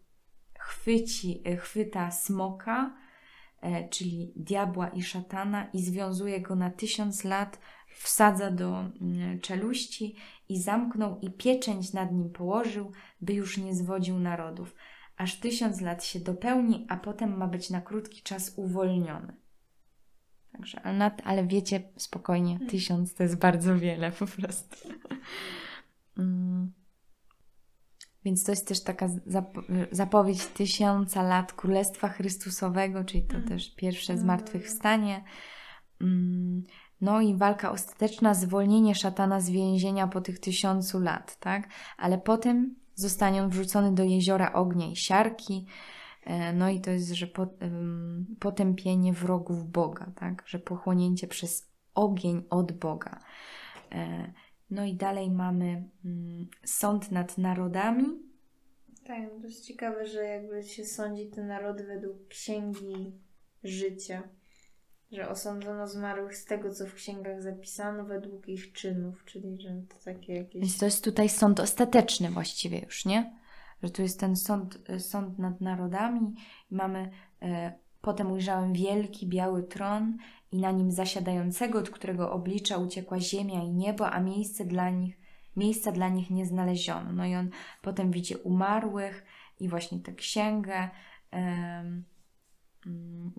chwyci, chwyta smoka, czyli diabła i szatana i związuje go na tysiąc lat, wsadza do mm, czeluści i zamknął i pieczęć nad nim położył, by już nie zwodził narodów aż tysiąc lat się dopełni, a potem ma być na krótki czas uwolniony. Także, ale, ale wiecie, spokojnie, hmm. tysiąc to jest bardzo wiele po prostu. mm. Więc to jest też taka zapo zapowiedź tysiąca lat Królestwa Chrystusowego, czyli to hmm. też pierwsze mm. zmartwychwstanie. Mm. No i walka ostateczna, zwolnienie szatana z więzienia po tych tysiącu lat, tak? Ale potem zostanie on wrzucony do jeziora ognia i siarki. E, no i to jest, że potępienie wrogów Boga, tak? Że pochłonięcie przez ogień od Boga. E, no i dalej mamy mm, sąd nad narodami. Tak, to jest ciekawe, że jakby się sądzi te narody według księgi życia że osądzono zmarłych z tego, co w księgach zapisano, według ich czynów, czyli że to takie jakieś... Więc to jest tutaj sąd ostateczny właściwie już, nie? Że tu jest ten sąd, e, sąd nad narodami i mamy... E, potem ujrzałem wielki, biały tron i na nim zasiadającego, od którego oblicza uciekła ziemia i niebo, a miejsce dla nich, miejsca dla nich nie znaleziono. No i on potem widzi umarłych i właśnie tę księgę... Mm,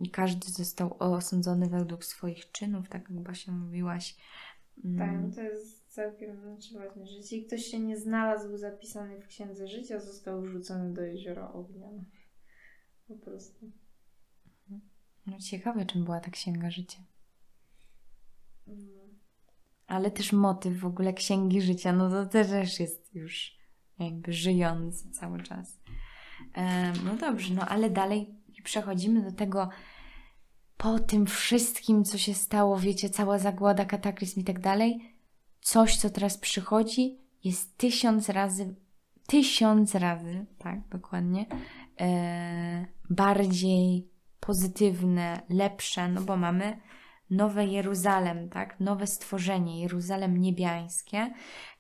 i każdy został osądzony według swoich czynów, tak jak Basia mówiłaś. Mm. Tak, to jest całkiem znaczy właśnie, że jeśli ktoś się nie znalazł zapisany w Księdze Życia, został wrzucony do jeziora ognia. No. Po prostu. No ciekawe, czym była ta Księga Życia. Mm. Ale też motyw w ogóle Księgi Życia, no to też jest już jakby żyjący cały czas. no dobrze, no ale dalej przechodzimy do tego, po tym wszystkim, co się stało, wiecie, cała zagłada, kataklizm i tak dalej, coś, co teraz przychodzi, jest tysiąc razy, tysiąc razy, tak, dokładnie, e, bardziej pozytywne, lepsze, no bo mamy nowe Jeruzalem, tak, nowe stworzenie, Jeruzalem niebiańskie,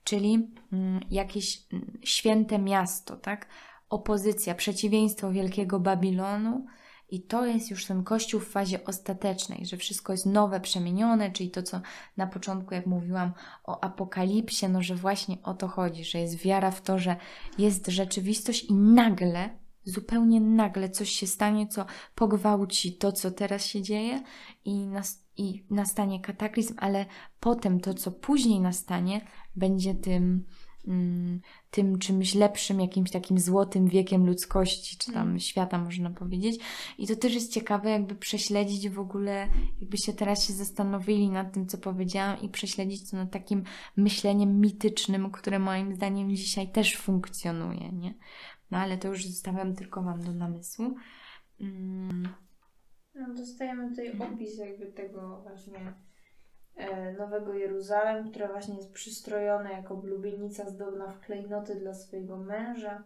czyli mm, jakieś mm, święte miasto, tak, opozycja, przeciwieństwo wielkiego Babilonu. I to jest już ten kościół w fazie ostatecznej, że wszystko jest nowe, przemienione, czyli to, co na początku, jak mówiłam o apokalipsie, no że właśnie o to chodzi, że jest wiara w to, że jest rzeczywistość i nagle, zupełnie nagle coś się stanie, co pogwałci to, co teraz się dzieje i, nas, i nastanie kataklizm, ale potem to, co później nastanie, będzie tym tym czymś lepszym, jakimś takim złotym wiekiem ludzkości, czy tam mm. świata, można powiedzieć. I to też jest ciekawe, jakby prześledzić w ogóle, jakbyście teraz się zastanowili nad tym, co powiedziałam, i prześledzić to nad takim myśleniem mitycznym, które moim zdaniem dzisiaj też funkcjonuje, nie? No ale to już zostawiam tylko Wam do namysłu. Mm. No, dostajemy tutaj opis jakby tego właśnie Nowego Jeruzalem, która właśnie jest przystrojona jako blubienica zdobna w klejnoty dla swojego męża.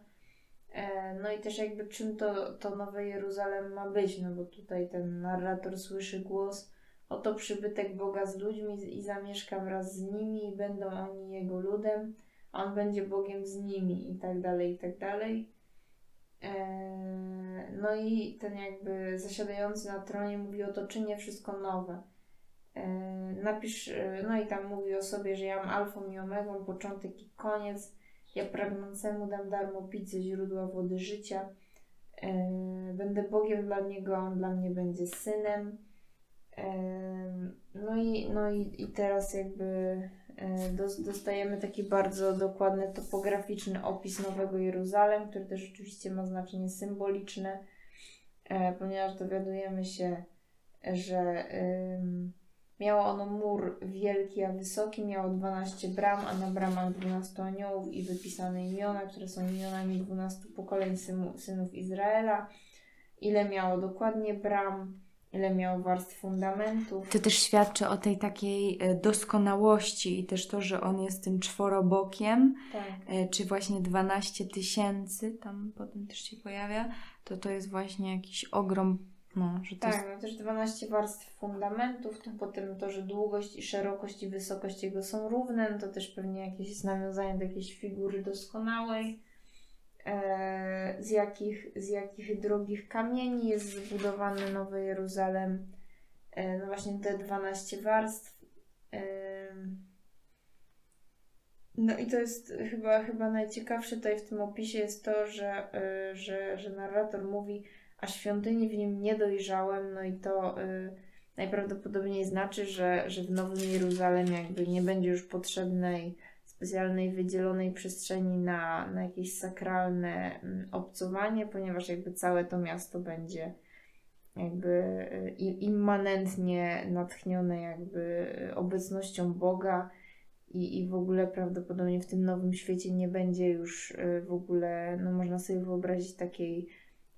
E, no i też jakby czym to, to Nowe Jeruzalem ma być, no bo tutaj ten narrator słyszy głos oto przybytek Boga z ludźmi i zamieszka wraz z nimi i będą oni Jego ludem, a On będzie Bogiem z nimi i tak dalej, i tak dalej. E, no i ten jakby zasiadający na tronie mówi oto czynię wszystko nowe. E, napisz, e, no i tam mówi o sobie, że ja mam alfą i omegą, początek i koniec. Ja pragnącemu dam darmo pić ze źródła wody życia. E, będę Bogiem dla niego, on dla mnie będzie synem. No i, no i, i teraz jakby dostajemy taki bardzo dokładny topograficzny opis Nowego Jeruzalem, który też oczywiście ma znaczenie symboliczne, ponieważ dowiadujemy się, że Miało ono mur wielki, a wysoki, miało 12 bram, a na bramach 12 aniołów i wypisane imiona, które są imionami 12 pokoleń synów Izraela. ile miało dokładnie bram, ile miało warstw fundamentów. To też świadczy o tej takiej e, doskonałości i też to, że on jest tym czworobokiem, Tak. e, czy właśnie 12 tysięcy, tam potem też się pojawia, to to jest właśnie jakiś ogrom, no, że Tak, jest, no też 12 warstw fundamentów, to potem to, że długość i szerokość i wysokość jego są równe, no to też pewnie jakieś nawiązanie do jakiejś figury doskonałej. E, z, jakich, z jakich drogich kamieni jest zbudowany Nowy Jeruzalem. E, no właśnie te 12 warstw. E, no i to jest chyba, chyba najciekawsze tutaj w tym opisie jest to, że, e, że, że narrator mówi, a świątyni w nim nie dojrzałem, no i to y, najprawdopodobniej znaczy, że, że w Nowym Jeruzalem jakby nie będzie już potrzebnej specjalnej wydzielonej przestrzeni na, na jakieś sakralne mm, obcowanie, ponieważ jakby całe to miasto będzie jakby y, immanentnie natchnione jakby obecnością Boga i, i w ogóle prawdopodobnie w tym nowym świecie nie będzie już y, w ogóle, no można sobie wyobrazić takiej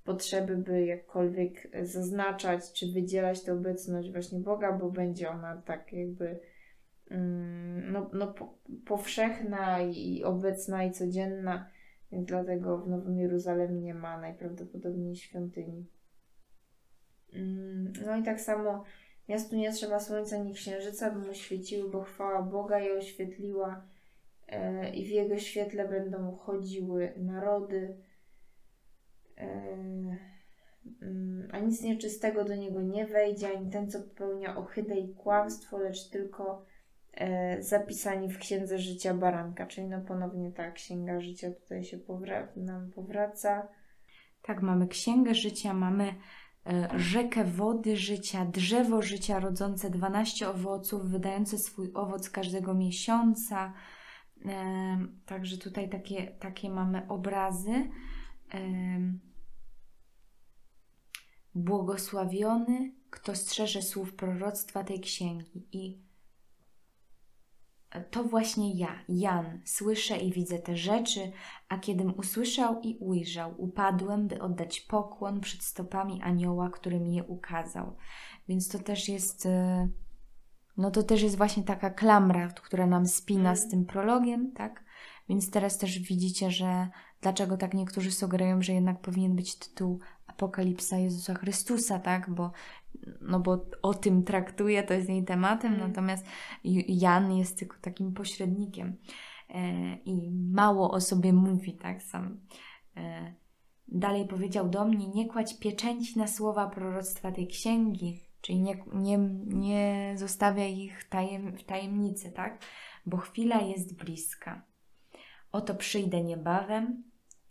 potrzeby, by jakkolwiek zaznaczać czy wydzielać tę obecność właśnie Boga, bo będzie ona tak jakby mm, no, no, po, powszechna i obecna i codzienna, więc dlatego w Nowym Jeruzalemie nie ma najprawdopodobniej świątyni. Mm, No i tak samo miastu nie trzeba słońca ani księżyca, by mu świeciły, bo chwała Boga je oświetliła e, i w jego świetle będą chodziły narody. Mm, a nic nieczystego do niego nie wejdzie, ani ten, co popełnia ohydę i kłamstwo, lecz tylko e, zapisani w Księdze Życia Baranka. Czyli no ponownie ta Księga Życia tutaj się powra- nam powraca. tak, mamy księgę życia, mamy e, rzekę wody życia, drzewo życia rodzące 12 owoców, wydające swój owoc każdego miesiąca. Także tutaj takie, takie mamy obrazy. Błogosławiony, kto strzeże słów proroctwa tej księgi. I to właśnie ja, Jan, słyszę i widzę te rzeczy, a kiedym usłyszał i ujrzał, upadłem, by oddać pokłon przed stopami anioła, który mi je ukazał. Więc to też jest, e, no to też jest właśnie taka klamra, która nam spina z tym prologiem, tak? Więc teraz też widzicie, że dlaczego tak niektórzy sugerują, że jednak powinien być tytuł Apokalipsa Jezusa Chrystusa, tak? Bo, no bo o tym traktuje, to jest jej tematem, Mm. natomiast Jan jest tylko takim pośrednikiem e, i mało o sobie mówi, tak? Sam. E, dalej powiedział do mnie, nie kładź pieczęci na słowa proroctwa tej księgi, czyli nie, nie, nie zostawiaj ich tajem, w tajemnicy, tak? Bo chwila jest bliska. Oto przyjdę niebawem,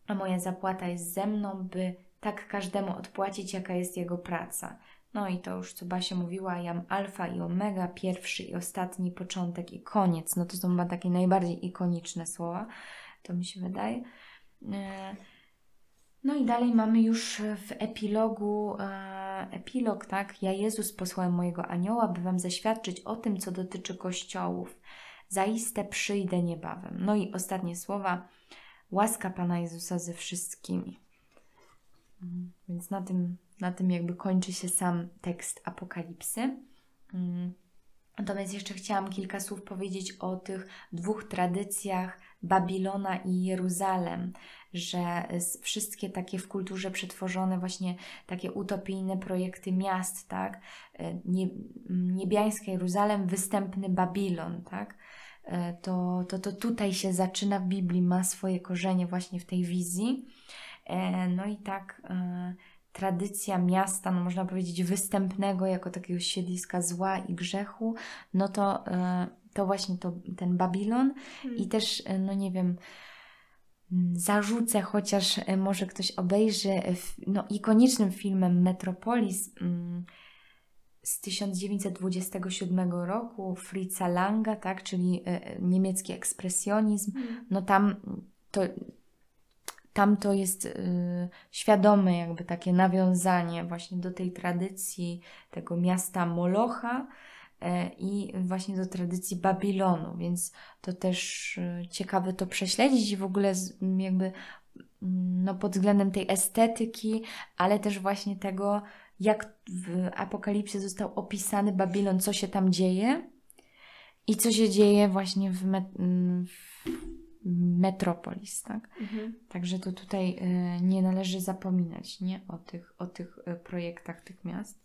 a moja zapłata jest ze mną, by tak każdemu odpłacić, jaka jest jego praca. No i to już, co Basia mówiła, jam alfa i omega, pierwszy i ostatni, początek i koniec. No to są chyba takie najbardziej ikoniczne słowa, to mi się wydaje. E, No i dalej mamy już w epilogu, e, epilog, tak? Ja Jezus posłałem mojego anioła, by wam zaświadczyć o tym, co dotyczy kościołów. Zaiste przyjdę niebawem. No i ostatnie słowa. Łaska Pana Jezusa ze wszystkimi. Mm, Więc na tym, na tym jakby kończy się sam tekst Apokalipsy. Mm. Natomiast jeszcze chciałam kilka słów powiedzieć o tych dwóch tradycjach Babilona i Jeruzalem, że wszystkie takie w kulturze przetworzone właśnie takie utopijne projekty miast, tak? E, Nie, Jeruzalem, występny Babilon, tak? E, To, to, to tutaj się zaczyna w Biblii, ma swoje korzenie właśnie w tej wizji. E, No i tak e, tradycja miasta, no można powiedzieć występnego jako takiego siedliska zła i grzechu, no to, e, to właśnie to, ten Babilon. I też, e, no nie wiem, mm, zarzucę, chociaż może ktoś obejrzy, no ikonicznym filmem Metropolis mm, z 1927 roku Fritza Langa, tak, czyli niemiecki ekspresjonizm, no tam to, tam to jest y, świadome jakby takie nawiązanie właśnie do tej tradycji tego miasta Molocha e, i właśnie do tradycji Babilonu, więc to też y, ciekawe to prześledzić i w ogóle jakby no, pod względem tej estetyki, ale też właśnie tego, jak w Apokalipsie został opisany Babilon, co się tam dzieje i co się dzieje właśnie w, w Metropolis, tak? Mhm. Także to tutaj y, nie należy zapominać, nie? O tych, o tych y, projektach tych miast.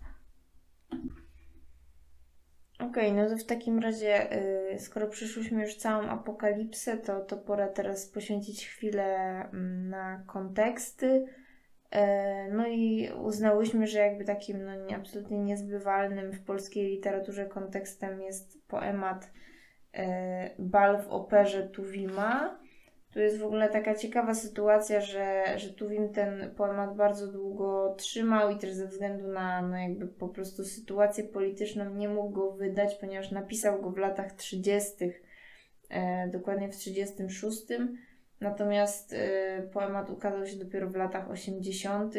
Okej, okay, no to w takim razie, y, skoro przyszłyśmy już całą apokalipsę, to, to pora teraz poświęcić chwilę mm, na konteksty. No i uznałyśmy, że jakby takim no, absolutnie niezbywalnym w polskiej literaturze kontekstem jest poemat Bal w operze Tuwima. Tu jest w ogóle taka ciekawa sytuacja, że, że Tuwim ten poemat bardzo długo trzymał i też ze względu na no jakby po prostu sytuację polityczną nie mógł go wydać, ponieważ napisał go w latach 30., e, dokładnie w 36. Natomiast e, poemat ukazał się dopiero w latach 80.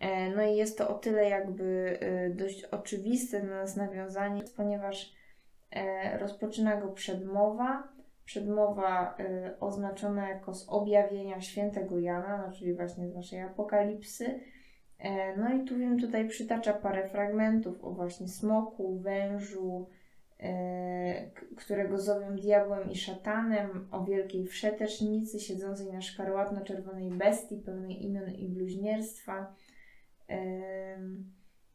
E, no i jest to o tyle jakby e, dość oczywiste dla nas nawiązanie, ponieważ e, rozpoczyna go przedmowa, przedmowa y, oznaczona jako z objawienia świętego Jana, no, czyli właśnie z naszej apokalipsy. E, no i tu wiem, tutaj przytacza parę fragmentów o właśnie smoku, wężu, e, którego zowią diabłem i szatanem, o wielkiej wszetecznicy siedzącej na szkarłatno-czerwonej bestii pełnej imion i bluźnierstwa.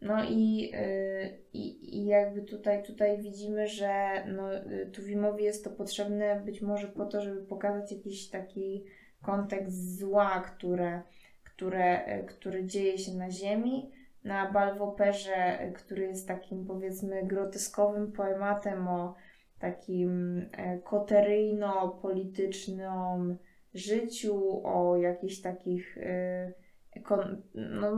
E, no i, yy, i, jakby tutaj, tutaj widzimy, że no, y, Tuwimowi jest to potrzebne być może po to, żeby pokazać jakiś taki kontekst zła, które, które, y, który dzieje się na ziemi. Na Balwoperze, y, który jest takim powiedzmy groteskowym poematem o takim koteryjno-politycznym życiu, o jakichś takich no,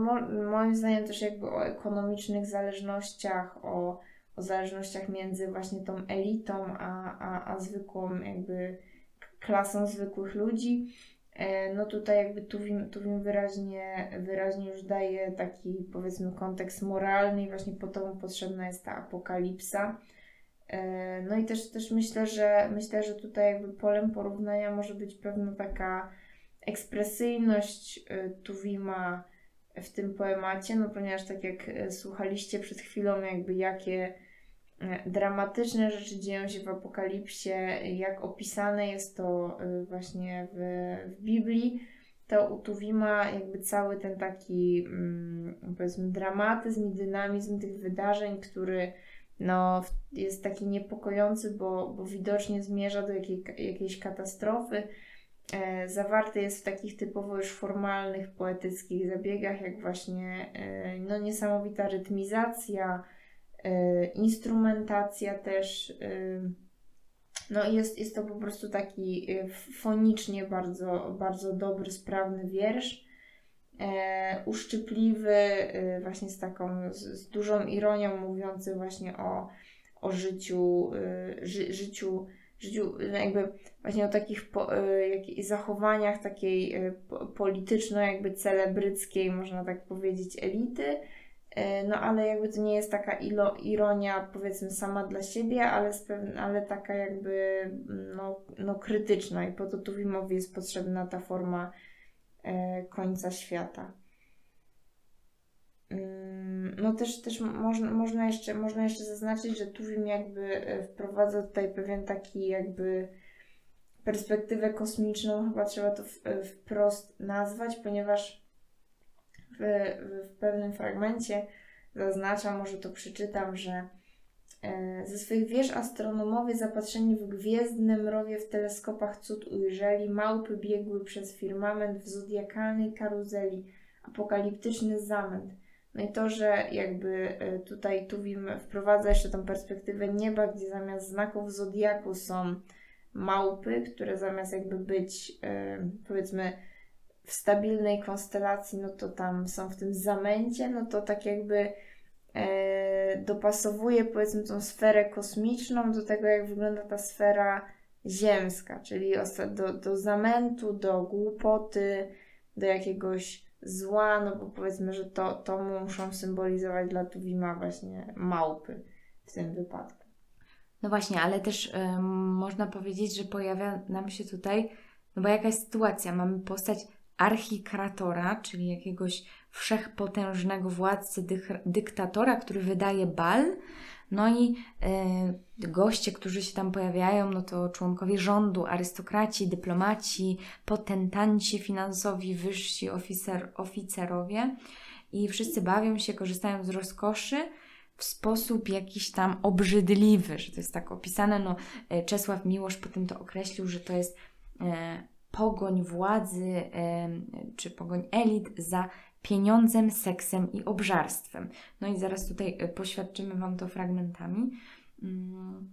moim zdaniem też jakby o ekonomicznych zależnościach, o, o zależnościach między właśnie tą elitą a, a, a zwykłą jakby klasą zwykłych ludzi. E, no tutaj jakby Tuwim, Tuwim wyraźnie, wyraźnie już daje taki powiedzmy kontekst moralny i właśnie po to mu potrzebna jest ta apokalipsa. E, no i też, też myślę, że myślę, że tutaj jakby polem porównania może być pewna taka ekspresyjność y, Tuwima w tym poemacie, no ponieważ tak jak y, słuchaliście przed chwilą, jakby jakie y, dramatyczne rzeczy dzieją się w Apokalipsie, jak opisane jest to właśnie w, w Biblii, to u Tuwima jakby cały ten taki mm, powiedzmy dramatyzm i dynamizm tych wydarzeń, który no, jest taki niepokojący, bo, bo widocznie zmierza do jakiej, jakiejś katastrofy, e, zawarty jest w takich typowo już formalnych, poetyckich zabiegach, jak właśnie e, no, niesamowita rytmizacja, e, instrumentacja też. No jest, jest to po prostu taki fonicznie bardzo, bardzo dobry, sprawny wiersz. Uszczypliwy, właśnie z taką, z, z, dużą ironią, mówiący właśnie o, o życiu, ży, życiu życiu, jakby właśnie o takich po, y, zachowaniach takiej y, polityczno jakby celebryckiej, można tak powiedzieć, elity. Y, no ale jakby to nie jest taka ilo, ironia powiedzmy sama dla siebie, ale, ale taka jakby no, no krytyczna i po to Tuwimowi jest potrzebna ta forma końca świata. No też, też można, można, jeszcze, można jeszcze zaznaczyć, że Tuwim jakby e, wprowadza tutaj pewien taki jakby perspektywę kosmiczną, chyba trzeba to e, wprost nazwać, ponieważ w, w pewnym fragmencie zaznacza, może to przeczytam, że e, ze swych wież astronomowie zapatrzeni w gwiezdne mrowie w teleskopach cud ujrzeli, małpy biegły przez firmament w zodiakalnej karuzeli, apokaliptyczny zamęt – no i to, że jakby e, tutaj Tuwim wprowadza jeszcze tą perspektywę nieba, gdzie zamiast znaków zodiaku są małpy, które zamiast jakby być e, powiedzmy w stabilnej konstelacji, no to tam są w tym zamęcie, no to tak jakby e, dopasowuje powiedzmy tą sferę kosmiczną do tego, jak wygląda ta sfera ziemska, czyli do, do zamętu, do głupoty, do jakiegoś zła, no bo powiedzmy, że to, to muszą symbolizować dla Tuwima właśnie małpy w tym wypadku. No właśnie, ale też y, można powiedzieć, że pojawia nam się tutaj, no bo jaka jest sytuacja? Mamy postać archikratora, czyli jakiegoś wszechpotężnego władcy, dyktatora, który wydaje bal. No i e, goście, którzy się tam pojawiają, no to członkowie rządu, arystokraci, dyplomaci, potentanci finansowi, wyżsi oficer, oficerowie. I wszyscy bawią się, korzystają z rozkoszy w sposób jakiś tam obrzydliwy, że to jest tak opisane. No, e, Czesław Miłosz potem to określił, że to jest e, pogoń władzy e, czy pogoń elit za pieniądzem, seksem i obżarstwem. No i zaraz tutaj e, poświadczymy Wam to fragmentami. Mm.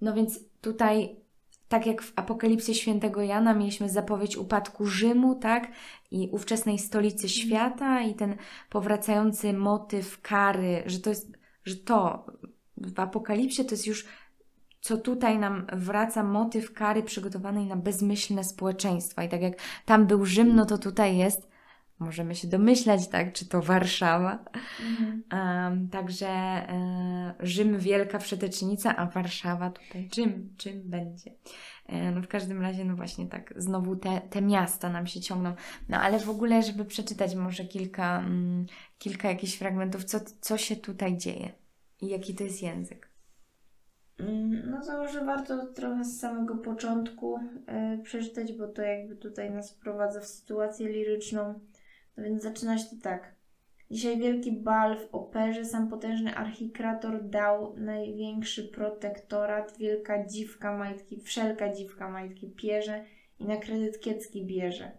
No więc tutaj, tak jak w Apokalipsie Świętego Jana mieliśmy zapowiedź upadku Rzymu, tak? I ówczesnej stolicy świata i ten powracający motyw kary, że to jest, że to w Apokalipsie to jest już co tutaj nam wraca motyw kary przygotowanej na bezmyślne społeczeństwa. I tak jak tam był Rzym, no to tutaj jest, możemy się domyślać, tak, czy to Warszawa. Mhm. Um, także e, Rzym wielka wszetecznica, a Warszawa tutaj czym, czym będzie. E, no w każdym razie, no właśnie tak, znowu te, te miasta nam się ciągną. No ale w ogóle, żeby przeczytać może kilka, mm, kilka jakichś fragmentów, co, co się tutaj dzieje i jaki to jest język. Mm, No to może warto trochę z samego początku e, przeczytać, bo to jakby tutaj nas wprowadza w sytuację liryczną. No więc zaczyna się to tak. Dzisiaj wielki bal w operze, sam potężny archikrator dał największy protektorat, wielka dziwka majtki, wszelka dziwka majtki pierze i na kredyt kiecki bierze.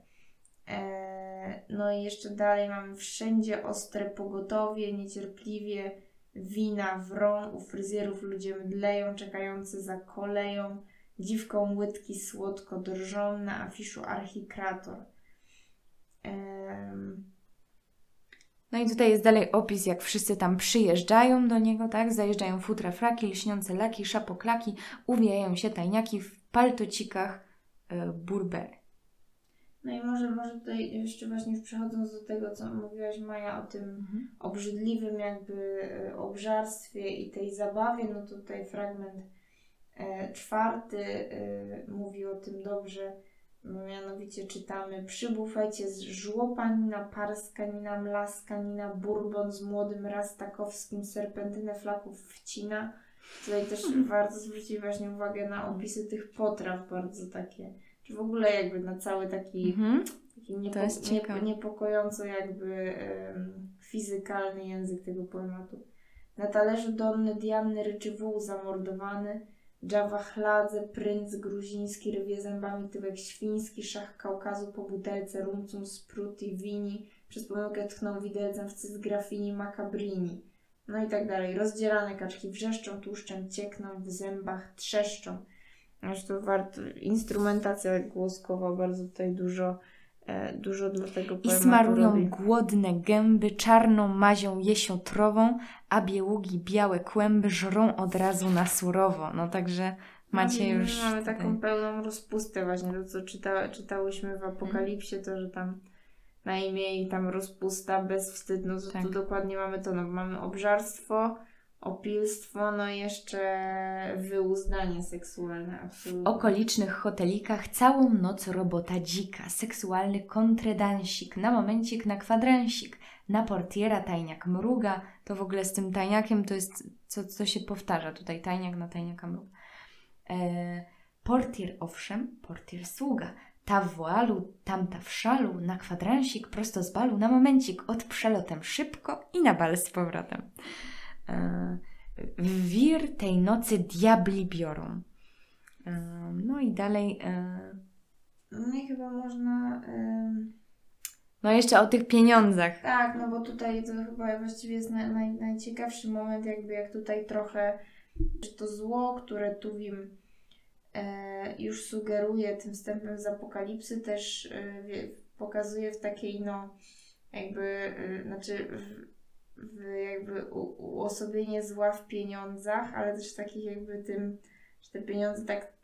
E, no i jeszcze dalej mamy wszędzie ostre pogotowie, niecierpliwie wina wrą, u fryzjerów ludzie mdleją, czekający za koleją, dziwką łydki słodko drżą, na afiszu archikrator. No i tutaj jest dalej opis, jak wszyscy tam przyjeżdżają do niego, tak? Zajeżdżają futra fraki, lśniące laki, szapoklaki, uwijają się tajniaki w paltocikach e, burbery. No i może, może tutaj jeszcze właśnie już przechodząc do tego, co mówiłaś Maja o tym obrzydliwym jakby e, obżarstwie i tej zabawie, no tutaj fragment e, czwarty e, mówi o tym dobrze, mianowicie czytamy przybufajcie z żłopanina, parskanina, mlaskanina, bourbon z młodym rastakowskim, serpentynę flaków wcina. Tutaj też warto zwrócić właśnie uwagę na opisy tych potraw, bardzo takie, czy w ogóle jakby na cały taki Mhm. taki niepo, To jest nie, ciekawe. niepokojąco jakby em, fizykalny język tego poematu. Na talerzu Donny Dianny ryczy wół zamordowany, Java chladze, prync gruziński rwie zębami tyłek świński, szach Kaukazu po butelce, rumcum spruti, wini, przez pomyłkę tchnął widelcem w cysgrafini macabrini. No i tak dalej. Rozdzierane kaczki wrzeszczą, tłuszczem ciekną, w zębach trzeszczą. Zresztą warto, instrumentacja głoskowa bardzo tutaj dużo, dużo dla tego I smarują robi. głodne gęby czarną mazią jesiotrową, a bieługi białe kłęby żrą od razu na surowo. No także macie Mamy- już... Mamy tutaj- taką pełną rozpustę właśnie, to co czyta, czytałyśmy w Apokalipsie, to że tam na imię i tam rozpusta, bezwstyd, no to Tak. tu dokładnie mamy to, no mamy obżarstwo, opilstwo, no jeszcze wyuzdanie seksualne, W absolutnie. okolicznych hotelikach całą noc robota dzika, seksualny kontredansik, na momencik na kwadransik, na portiera tajniak mruga, to w ogóle z tym tajniakiem to jest, co, co się powtarza tutaj, tajniak na tajniaka mruga. E, portier owszem, portier sługa, ta w woalu, tamta w szalu, na kwadransik, prosto z balu, na momencik, od przelotem szybko i na bal z powrotem. E, w wir tej nocy diabli biorą. Em, No i dalej. e, No i chyba można... No jeszcze o tych pieniądzach. Tak, no bo tutaj to chyba właściwie jest naj, naj, najciekawszy moment, jakby jak tutaj trochę, że to zło, które Tuwim e, już sugeruje tym wstępem z Apokalipsy, też e, pokazuje w takiej, no, jakby, e, znaczy, w, w jakby uosobienie zła w pieniądzach, ale też takich jakby tym, że te pieniądze tak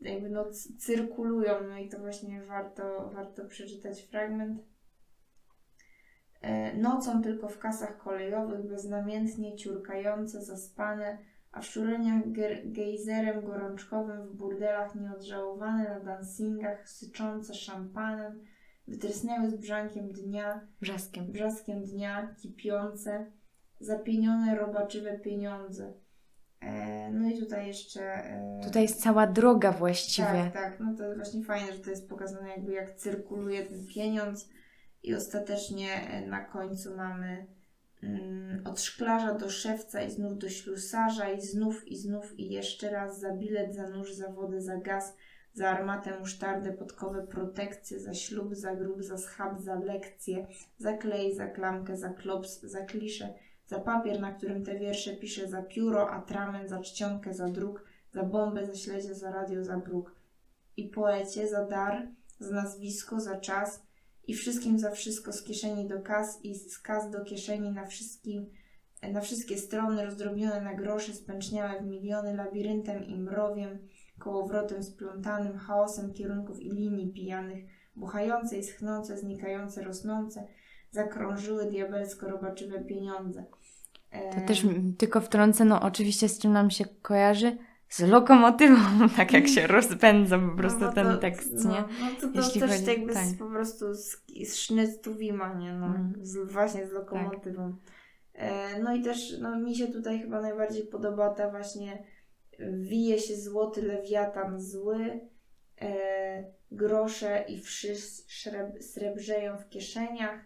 jakby no cyrkulują, no i to właśnie warto, warto przeczytać fragment. E, Nocą tylko w kasach kolejowych, beznamiętnie ciurkające, zaspane, a w szureniach ge- gejzerem gorączkowym w burdelach nieodżałowane na dancingach syczące szampanem, wytrysnęły z brzankiem dnia, Brzaskiem. brzaskiem dnia, kipiące, zapienione robaczywe pieniądze. E, no i tutaj jeszcze... E, Tutaj jest cała droga właściwie. tak, tak. No to właśnie fajne, że to jest pokazane jakby jak cyrkuluje ten pieniądz i ostatecznie e, na końcu mamy mm, od szklarza do szewca i znów do ślusarza i znów i znów i jeszcze raz za bilet, za nóż, za wodę, za gaz, za armatę, musztardę, podkowę, protekcję, za ślub, za grób, za schab, za lekcję, za klej, za klamkę, za klops, za kliszę, za papier, na którym te wiersze piszę, za pióro, atrament, za czcionkę, za druk, za bombę, za śledzie, za radio, za bruk. I poecie za dar, za nazwisko, za czas i wszystkim za wszystko z kieszeni do kas i z kas do kieszeni na wszystkim, na wszystkie strony rozdrobnione na grosze, spęczniałe w miliony labiryntem i mrowiem, kołowrotem splątanym, chaosem kierunków i linii pijanych, buchające i schnące, znikające, rosnące, zakrążyły diabelsko-robaczywe pieniądze. To też m- tylko wtrącę, no oczywiście z czym nam się kojarzy? Z lokomotywą, [LAUGHS] tak jak się rozpędza po prostu no, ten to- tekst, no, nie? No to, to Jeśli też chodzi- jakby tak. z, po prostu z, z sznytu Wima, nie? No, Mhm. z, właśnie z lokomotywą. E, no i też no, mi się tutaj chyba najbardziej podoba ta właśnie wije się złoty lewiatan zły, e, grosze i wszy srebrzeją w kieszeniach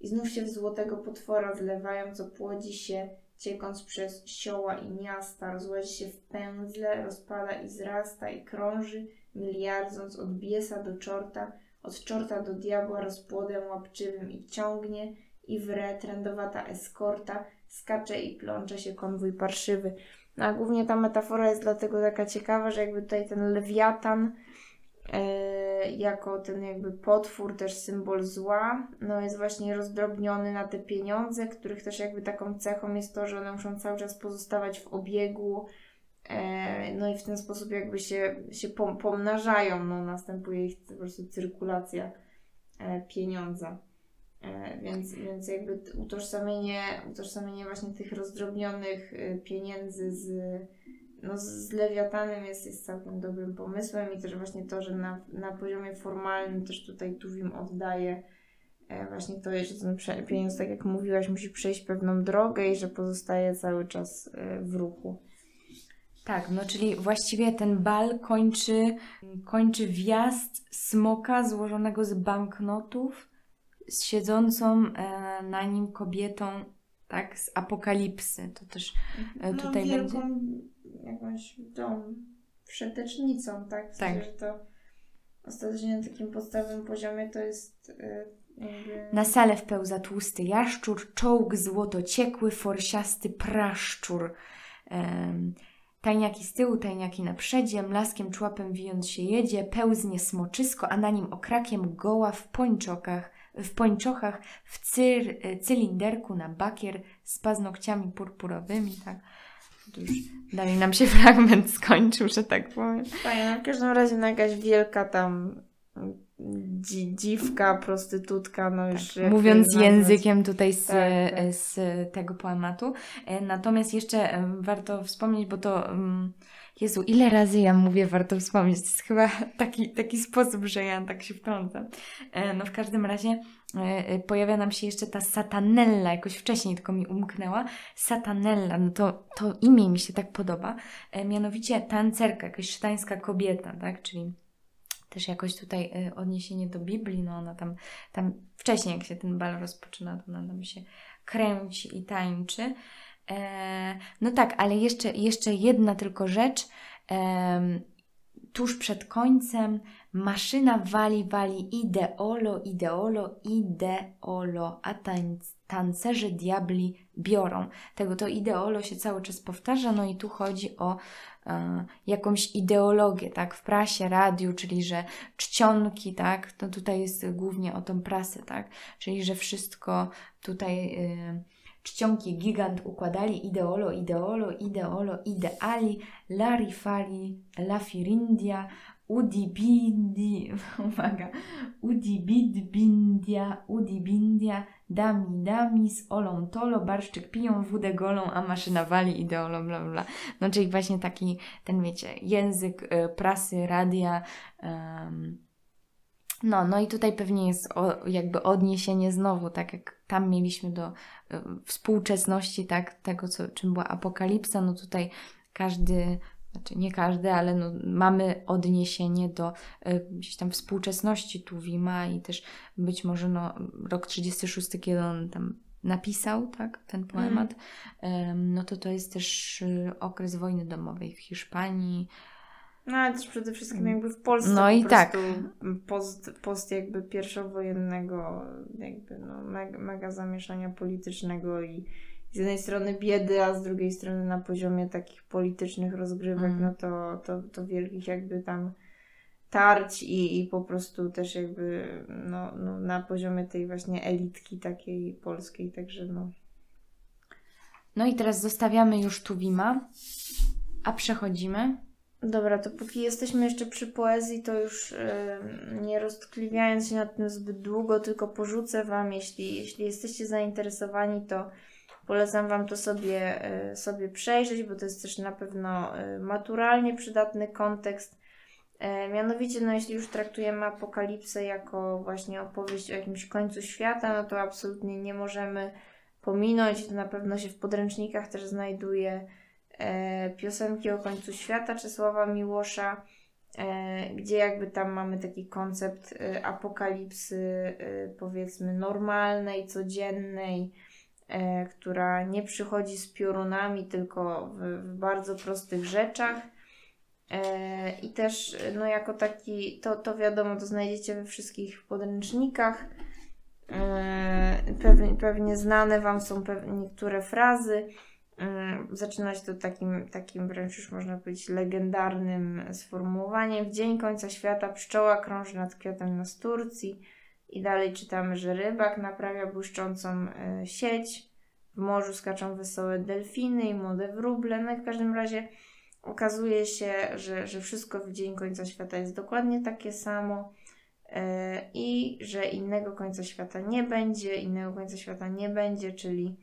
i znów się w złotego potwora zlewają, co płodzi się, ciekąc przez sioła i miasta, rozłazi się w pędzle, rozpada i zrasta i krąży, miliardząc od biesa do czorta, od czorta do diabła rozpłodem łapczywym i ciągnie, i wre, trendowata eskorta, skacze i plącze się konwój parszywy. No a głównie ta metafora jest dlatego taka ciekawa, że jakby tutaj ten lewiatan e, jako ten jakby potwór, też symbol zła, no jest właśnie rozdrobniony na te pieniądze, których też jakby taką cechą jest to, że one muszą cały czas pozostawać w obiegu, e, no i w ten sposób jakby się, się pom- pomnażają, no następuje ich po prostu cyrkulacja e, pieniądza. E, Więc, więc jakby utożsamienie, utożsamienie właśnie tych rozdrobnionych y, pieniędzy z, no, z Lewiatanem jest, jest całkiem dobrym pomysłem i też właśnie to, że na, na poziomie formalnym też tutaj Tuwim oddaje e, właśnie to, że ten pieniądz, tak jak mówiłaś, musi przejść pewną drogę i że pozostaje cały czas e, w ruchu. Tak, no czyli właściwie ten bal kończy, kończy wjazd smoka złożonego z banknotów z siedzącą e, na nim kobietą, tak, z apokalipsy. To też E, no, tutaj wielką jakąś tą wszetecznicą, tak? W Tak. sensie, że to ostatecznie na takim podstawowym poziomie to jest jakby... Na salę wpełza tłusty jaszczur, czołg złotociekły, forsiasty praszczur. Em, tajniaki z tyłu, tajniaki na przedzie, mlaskiem człapem wijąc się jedzie, pełznie smoczysko, a na nim okrakiem goła w pończokach, w pończochach, w cyr, e, cylinderku na bakier z paznokciami purpurowymi, tak. Już dalej nam się [LAUGHS] fragment skończył, że tak powiem. Fajnie, no w każdym razie no jakaś wielka tam dzi, dziwka, prostytutka, no już... Tak, mówiąc językiem tutaj z, Tak, tak. z tego poematu. E, Natomiast jeszcze warto wspomnieć, bo to em, Jezu, ile razy ja mówię warto wspomnieć. To jest chyba taki, taki sposób, że ja tak się wtrącam. E, No w każdym razie e, e, pojawia nam się jeszcze ta satanella, jakoś wcześniej tylko mi umknęła. Satanella, no to, to imię mi się tak podoba. Mianowicie tancerka, jakaś sztańska kobieta, tak? Czyli też jakoś tutaj odniesienie do Biblii, no ona tam, tam wcześniej jak się ten bal rozpoczyna, to ona tam się kręci i tańczy. E, no tak, ale jeszcze, jeszcze jedna tylko rzecz. Tuż przed końcem maszyna wali, wali ideolo, ideolo, ideolo, a tańc, tancerze diabli biorą. Tego to ideolo się cały czas powtarza, no i tu chodzi o e, jakąś ideologię, tak, w prasie, radiu, czyli że czcionki, tak, to tutaj jest głównie o tą prasę, tak, czyli że wszystko tutaj y, czcionki gigant układali ideolo, ideolo, ideolo, ideali, larifali, lafirindia, udibindi, [LAUGHS] uwaga, udibidbindia, udibindia, Dami, dami, z olą tolo, barszczyk piją, wódę golą, a maszyna wali ideolą, bla, bla. No czyli właśnie taki, ten wiecie, język y, prasy, radia, no, no i tutaj pewnie jest o, jakby odniesienie znowu, tak jak tam mieliśmy do y, współczesności, tak, tego, co, czym była apokalipsa, no tutaj każdy, znaczy nie każdy, ale no, mamy odniesienie do y, gdzieś tam współczesności Tuwima i też być może no, rok 36, kiedy on tam napisał, tak, ten poemat, mm. no to to jest też y, okres wojny domowej w Hiszpanii, no ale też przede wszystkim jakby w Polsce no i tak. post, post jakby pierwszowojennego jakby no mega, mega zamieszania politycznego i z jednej strony biedy, a z drugiej strony na poziomie takich politycznych rozgrywek, mm. no to, to, to wielkich jakby tam tarć i, i po prostu też jakby no, no na poziomie tej właśnie elitki takiej polskiej, także no. No i teraz zostawiamy już Tuwima, a przechodzimy Dobra, to póki jesteśmy jeszcze przy poezji, to już yy, nie roztkliwiając się nad tym zbyt długo, tylko porzucę Wam, jeśli, jeśli jesteście zainteresowani, to polecam Wam to sobie, yy, sobie przejrzeć, bo to jest też na pewno yy, maturalnie przydatny kontekst. Mianowicie, no jeśli już traktujemy apokalipsę jako właśnie opowieść o jakimś końcu świata, no to absolutnie nie możemy pominąć, to na pewno się w podręcznikach też znajduje e, piosenki o końcu świata Czesława Miłosza, e, gdzie jakby tam mamy taki koncept e, apokalipsy, e, powiedzmy, normalnej, codziennej, e, która nie przychodzi z piorunami, tylko w, w bardzo prostych rzeczach. E, I też, no jako taki, to, to wiadomo, to znajdziecie we wszystkich podręcznikach. Pewnie, pewnie znane Wam są niektóre frazy. Zaczynać to takim, takim wręcz już można powiedzieć legendarnym sformułowaniem. W dzień końca świata pszczoła krąży nad kwiatem na Turcji i dalej czytamy, że rybak naprawia błyszczącą e, sieć, w morzu skaczą wesołe delfiny i młode wróble. No i w każdym razie okazuje się, że, że wszystko w dzień końca świata jest dokładnie takie samo e, i że innego końca świata nie będzie, innego końca świata nie będzie, czyli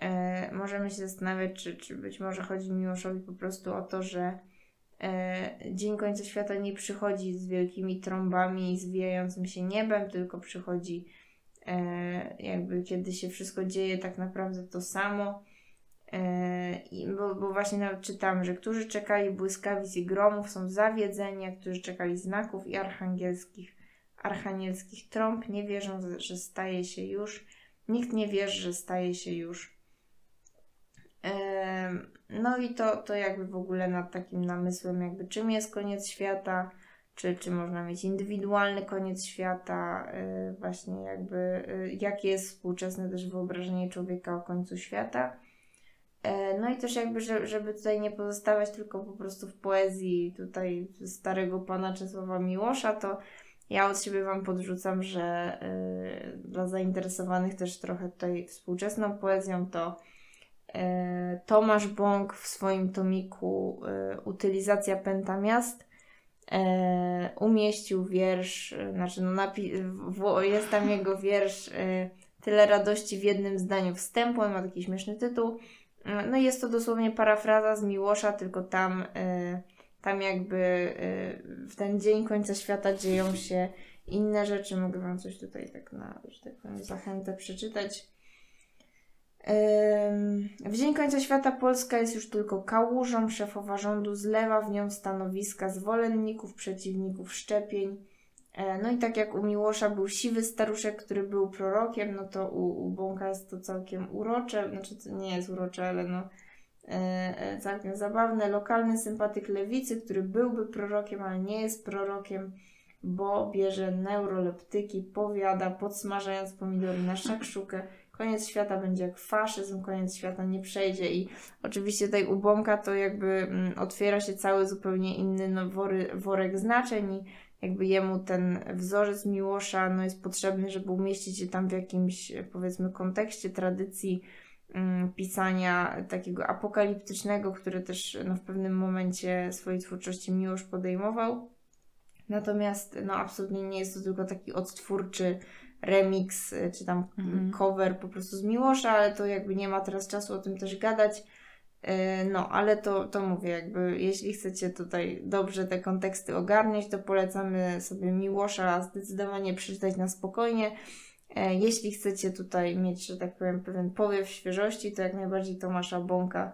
e, możemy się zastanawiać, czy, czy być może chodzi Miłoszowi po prostu o to, że e, dzień końca świata nie przychodzi z wielkimi trąbami i zwijającym się niebem, tylko przychodzi e, jakby kiedy się wszystko dzieje tak naprawdę to samo. E, bo, bo właśnie nawet czytam, że którzy czekali błyskawic i gromów są zawiedzeni, a którzy czekali znaków i archangielskich, archanielskich trąb nie wierzą, że staje się już. Nikt nie wierzy, że staje się już. No i to, to jakby w ogóle nad takim namysłem, jakby czym jest koniec świata, czy, czy można mieć indywidualny koniec świata, y, właśnie jakby y, jakie jest współczesne też wyobrażenie człowieka o końcu świata. E, no i też jakby, żeby tutaj nie pozostawać tylko po prostu w poezji tutaj starego pana Czesława Miłosza, to ja od siebie Wam podrzucam, że dla zainteresowanych też trochę tutaj współczesną poezją to E, Tomasz Bąk w swoim tomiku e, Utylizacja Pentamiast e, umieścił wiersz, znaczy no napi- jest tam jego wiersz Tyle radości w jednym zdaniu wstępu, ma taki śmieszny tytuł. No jest to dosłownie parafraza z Miłosza, tylko tam, tam jakby w ten dzień końca świata dzieją się inne rzeczy. Mogę Wam coś tutaj tak na, że tak powiem, zachętę przeczytać. W dzień końca świata Polska jest już tylko kałużą. Szefowa rządu zlewa w nią stanowiska zwolenników, przeciwników szczepień. E, no i tak jak u Miłosza był siwy staruszek, który był prorokiem, no to u, u Bąka jest to całkiem urocze, znaczy to nie jest urocze, ale no e, e, całkiem zabawne. Lokalny sympatyk lewicy, który byłby prorokiem, ale nie jest prorokiem, bo bierze neuroleptyki, powiada, podsmażając pomidory na szakszukę koniec świata będzie jak faszyzm, koniec świata nie przejdzie i oczywiście tutaj u Bąka to jakby mm, otwiera się cały zupełnie inny no, wory, worek znaczeń i jakby jemu ten wzorzec Miłosza no, jest potrzebny, żeby umieścić się tam w jakimś powiedzmy kontekście tradycji mm, pisania takiego apokaliptycznego, które też no, w pewnym momencie swojej twórczości Miłosz podejmował. Natomiast no, absolutnie nie jest to tylko taki odtwórczy remix, y, czy tam Mhm. cover po prostu z Miłosza, ale to jakby nie ma teraz czasu o tym też gadać. E, No, ale to, to mówię, jakby jeśli chcecie tutaj dobrze te konteksty ogarniać, to polecamy sobie Miłosza zdecydowanie przeczytać na spokojnie. E, Jeśli chcecie tutaj mieć, że tak powiem, pewien powiew świeżości, to jak najbardziej Tomasza Bąka,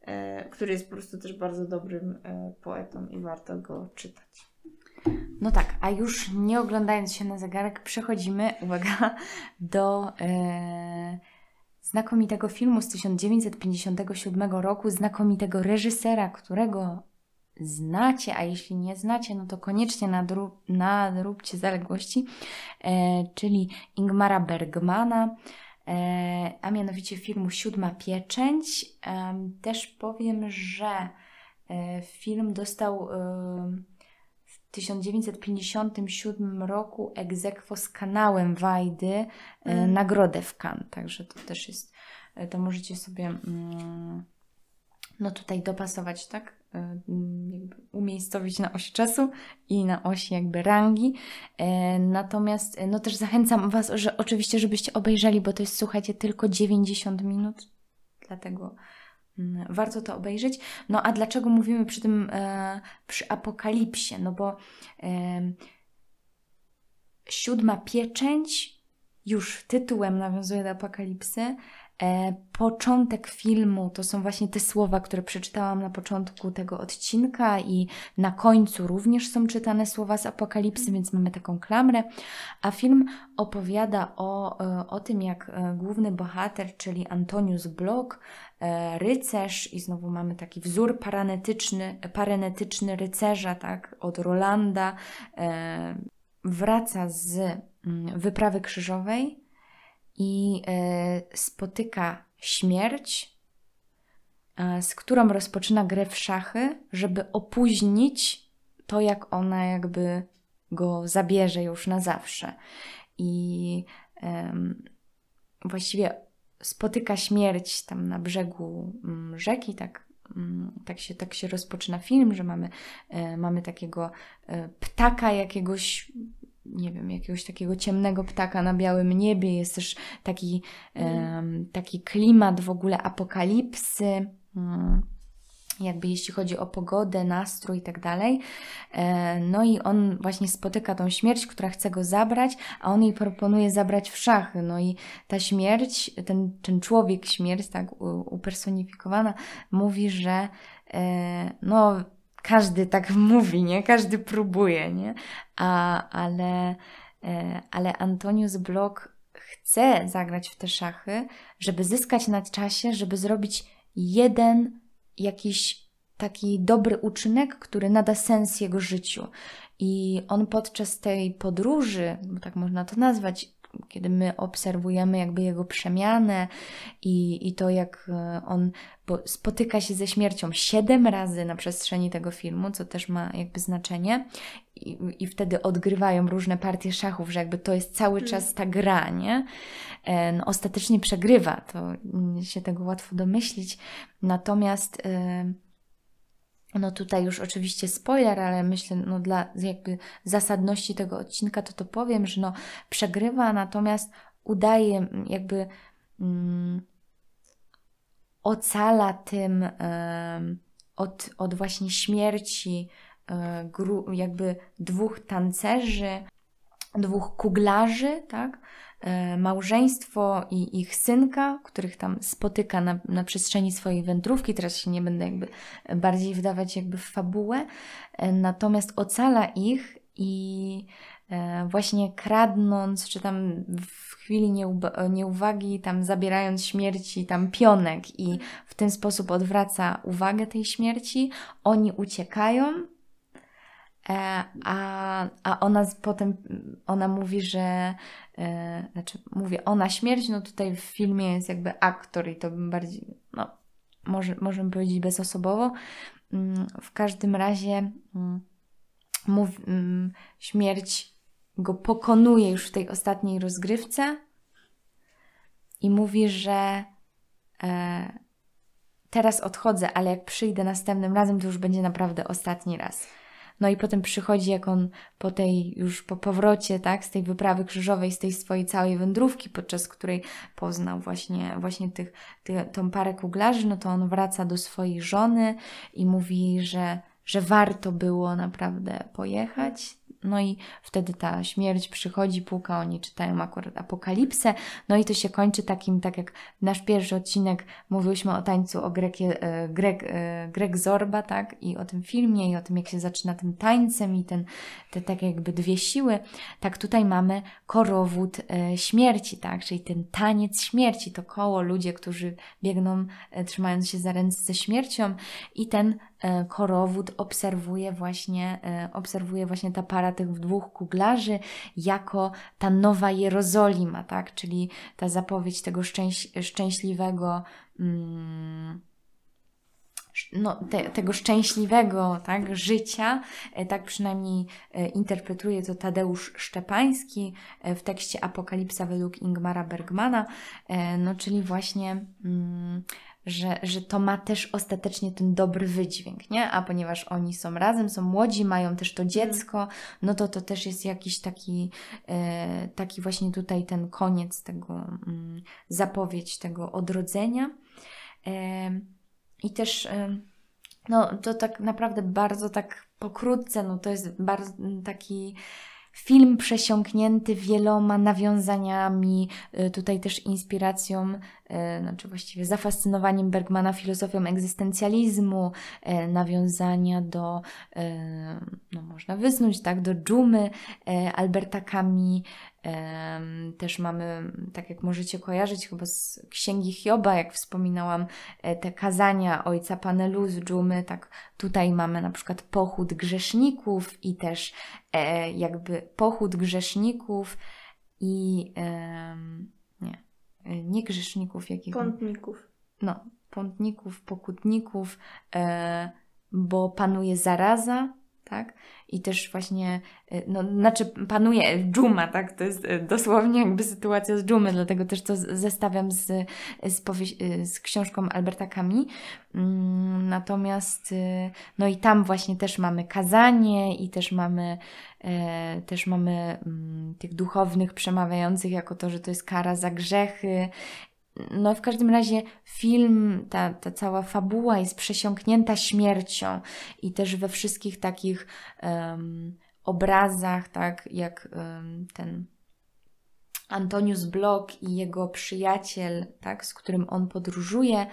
e, który jest po prostu też bardzo dobrym e, poetą i warto go czytać. No tak, a już nie oglądając się na zegarek, przechodzimy, uwaga, do e, znakomitego filmu z 1957 roku, znakomitego reżysera, którego znacie, a jeśli nie znacie, no to koniecznie nadrób, nadróbcie zaległości, e, czyli Ingmara Bergmana, e, a mianowicie filmu Siódma Pieczęć. Em, też powiem, że e, film dostał w 1957 roku egzekwo z kanałem Wajdy e, Mm. nagrodę w Cannes, także to też jest, e, to możecie sobie mm, no tutaj dopasować, tak? E, mm, Jakby umiejscowić na osi czasu i na osi jakby rangi. Natomiast no też zachęcam Was, że oczywiście, żebyście obejrzeli, bo to jest, słuchajcie, tylko 90 minut, dlatego warto to obejrzeć. No a dlaczego mówimy przy tym, e, przy apokalipsie? No bo em, siódma pieczęć już tytułem nawiązuje do apokalipsy. E, początek filmu to są właśnie te słowa, które przeczytałam na początku tego odcinka, i na końcu również są czytane słowa z apokalipsy, więc mamy taką klamrę. A film opowiada o, e, o tym, jak e, główny bohater, czyli Antonius Block, rycerz, i znowu mamy taki wzór paranetyczny, parenetyczny rycerza, tak, od Rolanda, wraca z mm, wyprawy krzyżowej i e, spotyka śmierć, e, z którą rozpoczyna grę w szachy, żeby opóźnić to, jak ona jakby go zabierze już na zawsze. I właściwie spotyka śmierć tam na brzegu mm, rzeki, tak, mm, tak, się, tak się rozpoczyna film, że mamy, e, mamy takiego ptaka jakiegoś, nie wiem, jakiegoś takiego ciemnego ptaka na białym niebie. Jest też taki, em, taki klimat w ogóle apokalipsy. mm, Jakby jeśli chodzi o pogodę, nastrój i tak dalej. E, No i on właśnie spotyka tą śmierć, która chce go zabrać, a on jej proponuje zabrać w szachy. No i ta śmierć, ten, ten człowiek śmierć, tak upersonifikowana, mówi, że e, no każdy tak mówi, nie? Każdy próbuje, nie? A, ale, e, ale Antonius Block chce zagrać w te szachy, żeby zyskać na czasie, żeby zrobić jeden jakiś taki dobry uczynek, który nada sens jego życiu. I on podczas tej podróży, bo tak można to nazwać, kiedy my obserwujemy jakby jego przemianę i, i to, jak e, on spotyka się ze śmiercią siedem razy na przestrzeni tego filmu, co też ma jakby znaczenie. I, I wtedy odgrywają różne partie szachów, że jakby to jest cały Mm. czas ta gra, nie? E, No, ostatecznie przegrywa, to się tego łatwo domyślić. Natomiast e, no tutaj już oczywiście spoiler, ale myślę, no dla jakby zasadności tego odcinka to to powiem, że no przegrywa, natomiast udaje mm, jakby mm, ocala tym em, od, od właśnie śmierci gru, jakby dwóch tancerzy, dwóch kuglarzy, tak? E, Małżeństwo i ich synka, których tam spotyka na, na przestrzeni swojej wędrówki. Teraz się nie będę jakby bardziej wdawać jakby w fabułę. E, Natomiast ocala ich i e, właśnie kradnąc, czy tam w chwili nieuwagi, tam zabierając śmierci, tam pionek i w ten sposób odwraca uwagę tej śmierci. Oni uciekają, a, a ona potem, ona mówi, że e, znaczy mówię ona śmierć, no tutaj w filmie jest jakby aktor i to bym bardziej, no może, możemy powiedzieć bezosobowo. Mm, W każdym razie mm, mów, mm, śmierć go pokonuje już w tej ostatniej rozgrywce i mówi, że e, teraz odchodzę, ale jak przyjdę następnym razem, to już będzie naprawdę ostatni raz. No i potem przychodzi, jak on po tej, już po powrocie, tak, z tej wyprawy krzyżowej, z tej swojej całej wędrówki, podczas której poznał właśnie, właśnie tych, tych, tą parę kuglarzy, no to on wraca do swojej żony i mówi, że, że warto było naprawdę pojechać, no i wtedy ta śmierć przychodzi, puka, oni czytają akurat apokalipsę. No i to się kończy takim, tak jak nasz pierwszy odcinek mówiłyśmy o tańcu o Grekie, e, Greg, e, Greg Zorba, tak? I o tym filmie, i o tym, jak się zaczyna tym tańcem, i ten, te tak jakby dwie siły. Tak tutaj mamy korowód e, śmierci, tak? Czyli ten taniec śmierci, to koło, ludzie, którzy biegną, trzymając się za ręce ze śmiercią, i ten E, korowód obserwuje właśnie, e, obserwuje właśnie ta para tych dwóch kuglarzy jako ta nowa Jerozolima, tak? Czyli ta zapowiedź tego szczęś szczęśliwego mm, no, te, tego szczęśliwego tak, życia, e, tak przynajmniej interpretuje to Tadeusz Szczepański w tekście Apokalipsa według Ingmara Bergmana, no, czyli właśnie mm, że, że to ma też ostatecznie ten dobry wydźwięk, nie? A ponieważ oni są razem, są młodzi, mają też to mhm. dziecko, no to to też jest jakiś taki, e, taki właśnie tutaj ten koniec tego, mm, zapowiedź tego odrodzenia. E, I też, e, no to tak naprawdę bardzo tak pokrótce, no to jest bardzo taki Film przesiąknięty wieloma nawiązaniami, y, tutaj też inspiracją, znaczy właściwie zafascynowaniem Bergmana filozofią egzystencjalizmu, y, nawiązania do, no można wysnuć, tak, do dżumy Alberta Camus, też mamy, tak jak możecie kojarzyć, chyba z Księgi Hioba, jak wspominałam, e, te kazania ojca Panelu z dżumy, tak tutaj mamy na przykład pochód grzeszników i też e, jakby pochód grzeszników i e, nie grzeszników, jakich... Pątników. No, pątników, pokutników, bo panuje zaraza, tak? I też właśnie, y, no, znaczy panuje dżuma, tak? To jest y, dosłownie jakby sytuacja z dżumy, dlatego też to zestawiam z, z, y, z książką Alberta Camus. Mm, natomiast, no i tam właśnie też mamy kazanie i też mamy, też mamy mm, tych duchownych przemawiających jako to, że to jest kara za grzechy no, w każdym razie film, ta, ta cała fabuła jest przesiąknięta śmiercią i też we wszystkich takich um, obrazach, tak jak um, ten Antonius Block i jego przyjaciel, tak, z którym on podróżuje,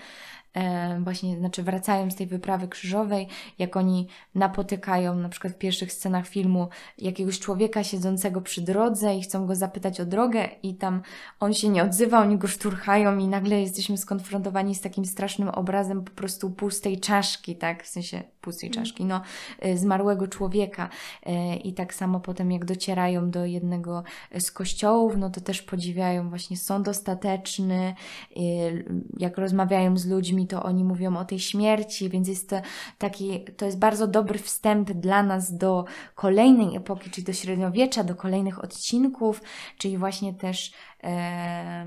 właśnie, znaczy wracają z tej wyprawy krzyżowej, jak oni napotykają na przykład w pierwszych scenach filmu jakiegoś człowieka siedzącego przy drodze i chcą go zapytać o drogę i tam on się nie odzywa, oni go szturchają i nagle jesteśmy skonfrontowani z takim strasznym obrazem po prostu pustej czaszki, tak, w sensie pustej mm. czaszki, no, y, zmarłego człowieka y, i tak samo potem jak docierają do jednego z kościołów, no to też podziwiają właśnie sąd ostateczny, y, jak rozmawiają z ludźmi, to oni mówią o tej śmierci, więc jest to taki, to jest bardzo dobry wstęp dla nas do kolejnej epoki, czyli do średniowiecza, do kolejnych odcinków, czyli właśnie też, e,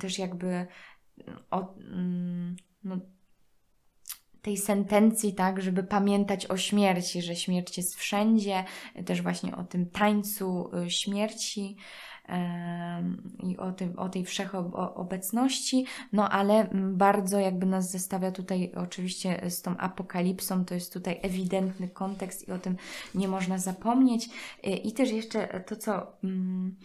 też jakby o, mm, no, tej sentencji, tak, żeby pamiętać o śmierci, że śmierć jest wszędzie, też właśnie o tym tańcu y, śmierci i o, tym, o tej wszechobecności, no ale bardzo jakby nas zestawia tutaj oczywiście z tą apokalipsą, to jest tutaj ewidentny kontekst i o tym nie można zapomnieć. Y, I też jeszcze to, co. Mm,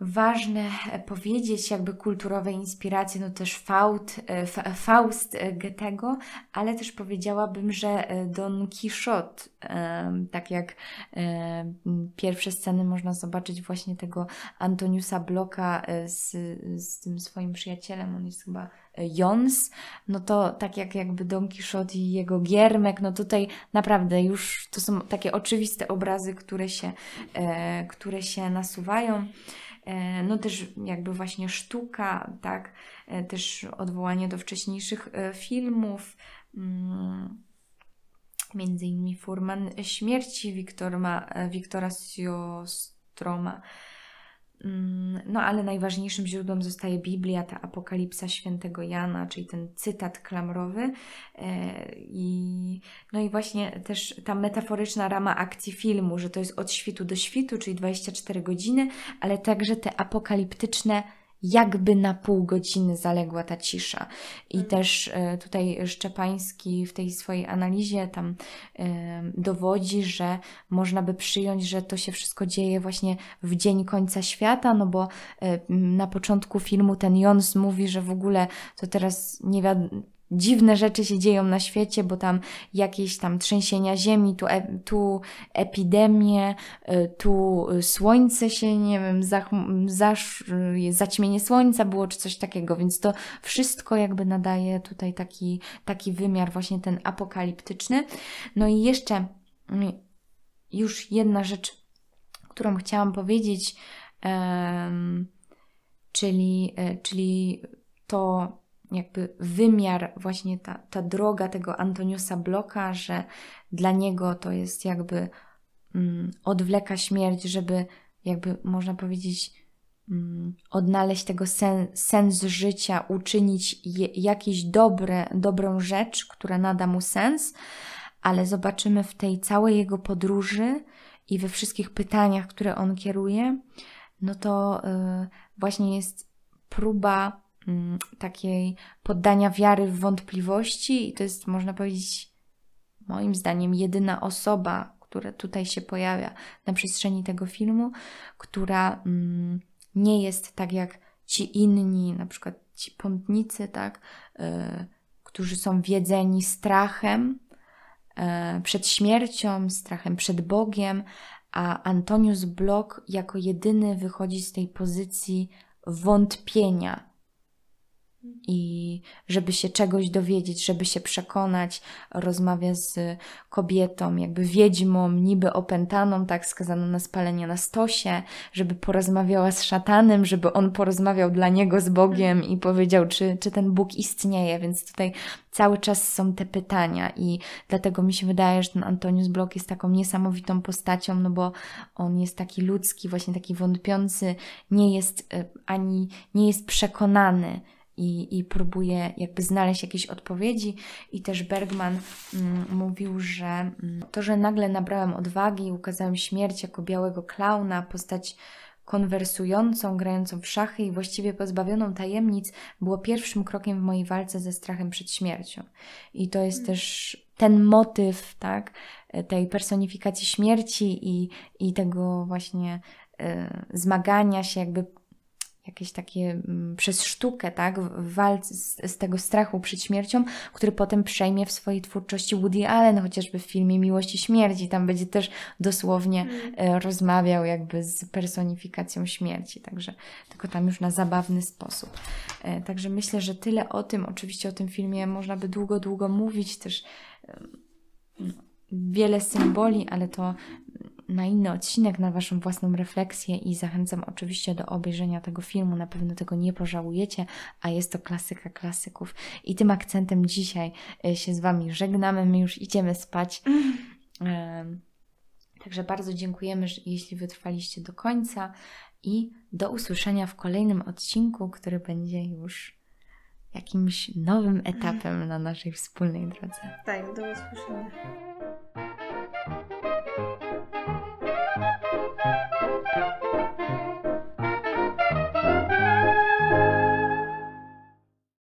ważne powiedzieć, jakby kulturowe inspiracje, no też Faust, e, Faust e, Goethego, ale też powiedziałabym, że e, Don Quixote, tak jak pierwsze sceny można zobaczyć właśnie tego Antoniusa Bloka z, z tym swoim przyjacielem, on jest chyba Jons, no to tak jak jakby Don Quixote i jego giermek, no tutaj naprawdę już to są takie oczywiste obrazy, które się, które się nasuwają. E, no też jakby właśnie sztuka, tak, e, też odwołanie do wcześniejszych e, filmów, mm, między innymi Furman Śmierci Wiktora, Siostroma. Mm, no ale najważniejszym źródłem zostaje Biblia, ta apokalipsa świętego Jana, czyli ten cytat klamrowy. E, I, no i właśnie też ta metaforyczna rama akcji filmu, że to jest od świtu do świtu, czyli 24 godziny, ale także te apokaliptyczne jakby na pół godziny zaległa ta cisza. I mhm. też e, tutaj Szczepański w tej swojej analizie tam e, dowodzi, że można by przyjąć, że to się wszystko dzieje właśnie w dzień końca świata, no bo e, na początku filmu ten Jons mówi, że w ogóle to teraz nie wiadomo, dziwne rzeczy się dzieją na świecie, bo tam jakieś tam trzęsienia ziemi, tu, e, tu epidemie, e, tu słońce się, nie wiem, zach, zasz, zaćmienie słońca było, czy coś takiego, więc to wszystko jakby nadaje tutaj taki, taki wymiar właśnie ten apokaliptyczny. No i jeszcze mm, już jedna rzecz, którą chciałam powiedzieć, czyli, e, czyli to jakby wymiar, właśnie ta, ta droga tego Antoniusa Bloka, że dla niego to jest jakby mm, odwleka śmierć, żeby jakby można powiedzieć mm, odnaleźć tego sen, sens życia, uczynić je, jakieś dobre, dobrą rzecz, która nada mu sens, ale zobaczymy w tej całej jego podróży i we wszystkich pytaniach, które on kieruje, no to y, właśnie jest próba takiej poddania wiary w wątpliwości i to jest, można powiedzieć, moim zdaniem, jedyna osoba, która tutaj się pojawia na przestrzeni tego filmu, która mm, nie jest tak jak ci inni, na przykład ci pątnicy, tak, yy, którzy są wiedzeni strachem yy, przed śmiercią, strachem przed Bogiem, a Antonius Blok jako jedyny wychodzi z tej pozycji wątpienia, i żeby się czegoś dowiedzieć, żeby się przekonać, rozmawia z kobietą, jakby wiedźmą, niby opętaną, tak skazaną na spalenie na stosie, żeby porozmawiała z szatanem, żeby on porozmawiał dla niego z Bogiem i powiedział, czy, czy ten Bóg istnieje, więc tutaj cały czas są te pytania i dlatego mi się wydaje, że ten Antonius Blok jest taką niesamowitą postacią, no bo on jest taki ludzki, właśnie taki wątpiący, nie jest e, ani, nie jest przekonany, i, i próbuje jakby znaleźć jakieś odpowiedzi. I też Bergman mm, mówił, że mm, to, że nagle nabrałem odwagi i ukazałem śmierć jako białego klauna, postać konwersującą, grającą w szachy i właściwie pozbawioną tajemnic, było pierwszym krokiem w mojej walce ze strachem przed śmiercią. I to jest hmm. też ten motyw, tak, tej personifikacji śmierci i, i tego właśnie y, zmagania się, jakby jakieś takie mm, przez sztukę, tak, w walce z, z, tego strachu przed śmiercią, który potem przejmie w swojej twórczości Woody Allen, chociażby w filmie Miłość i Śmierci. Tam będzie też dosłownie mm. e, rozmawiał jakby z personifikacją śmierci, także tylko tam już na zabawny sposób. E, także myślę, że tyle o tym. Oczywiście o tym filmie można by długo, długo mówić, też e, wiele symboli, ale to na inny odcinek, na Waszą własną refleksję i zachęcam oczywiście do obejrzenia tego filmu. Na pewno tego nie pożałujecie, a jest to klasyka klasyków. I tym akcentem dzisiaj e, się z Wami żegnamy. My już idziemy spać. Także bardzo dziękujemy, jeśli wytrwaliście do końca i do usłyszenia w kolejnym odcinku, który będzie już jakimś nowym etapem na naszej wspólnej drodze. Tak, do usłyszenia. Música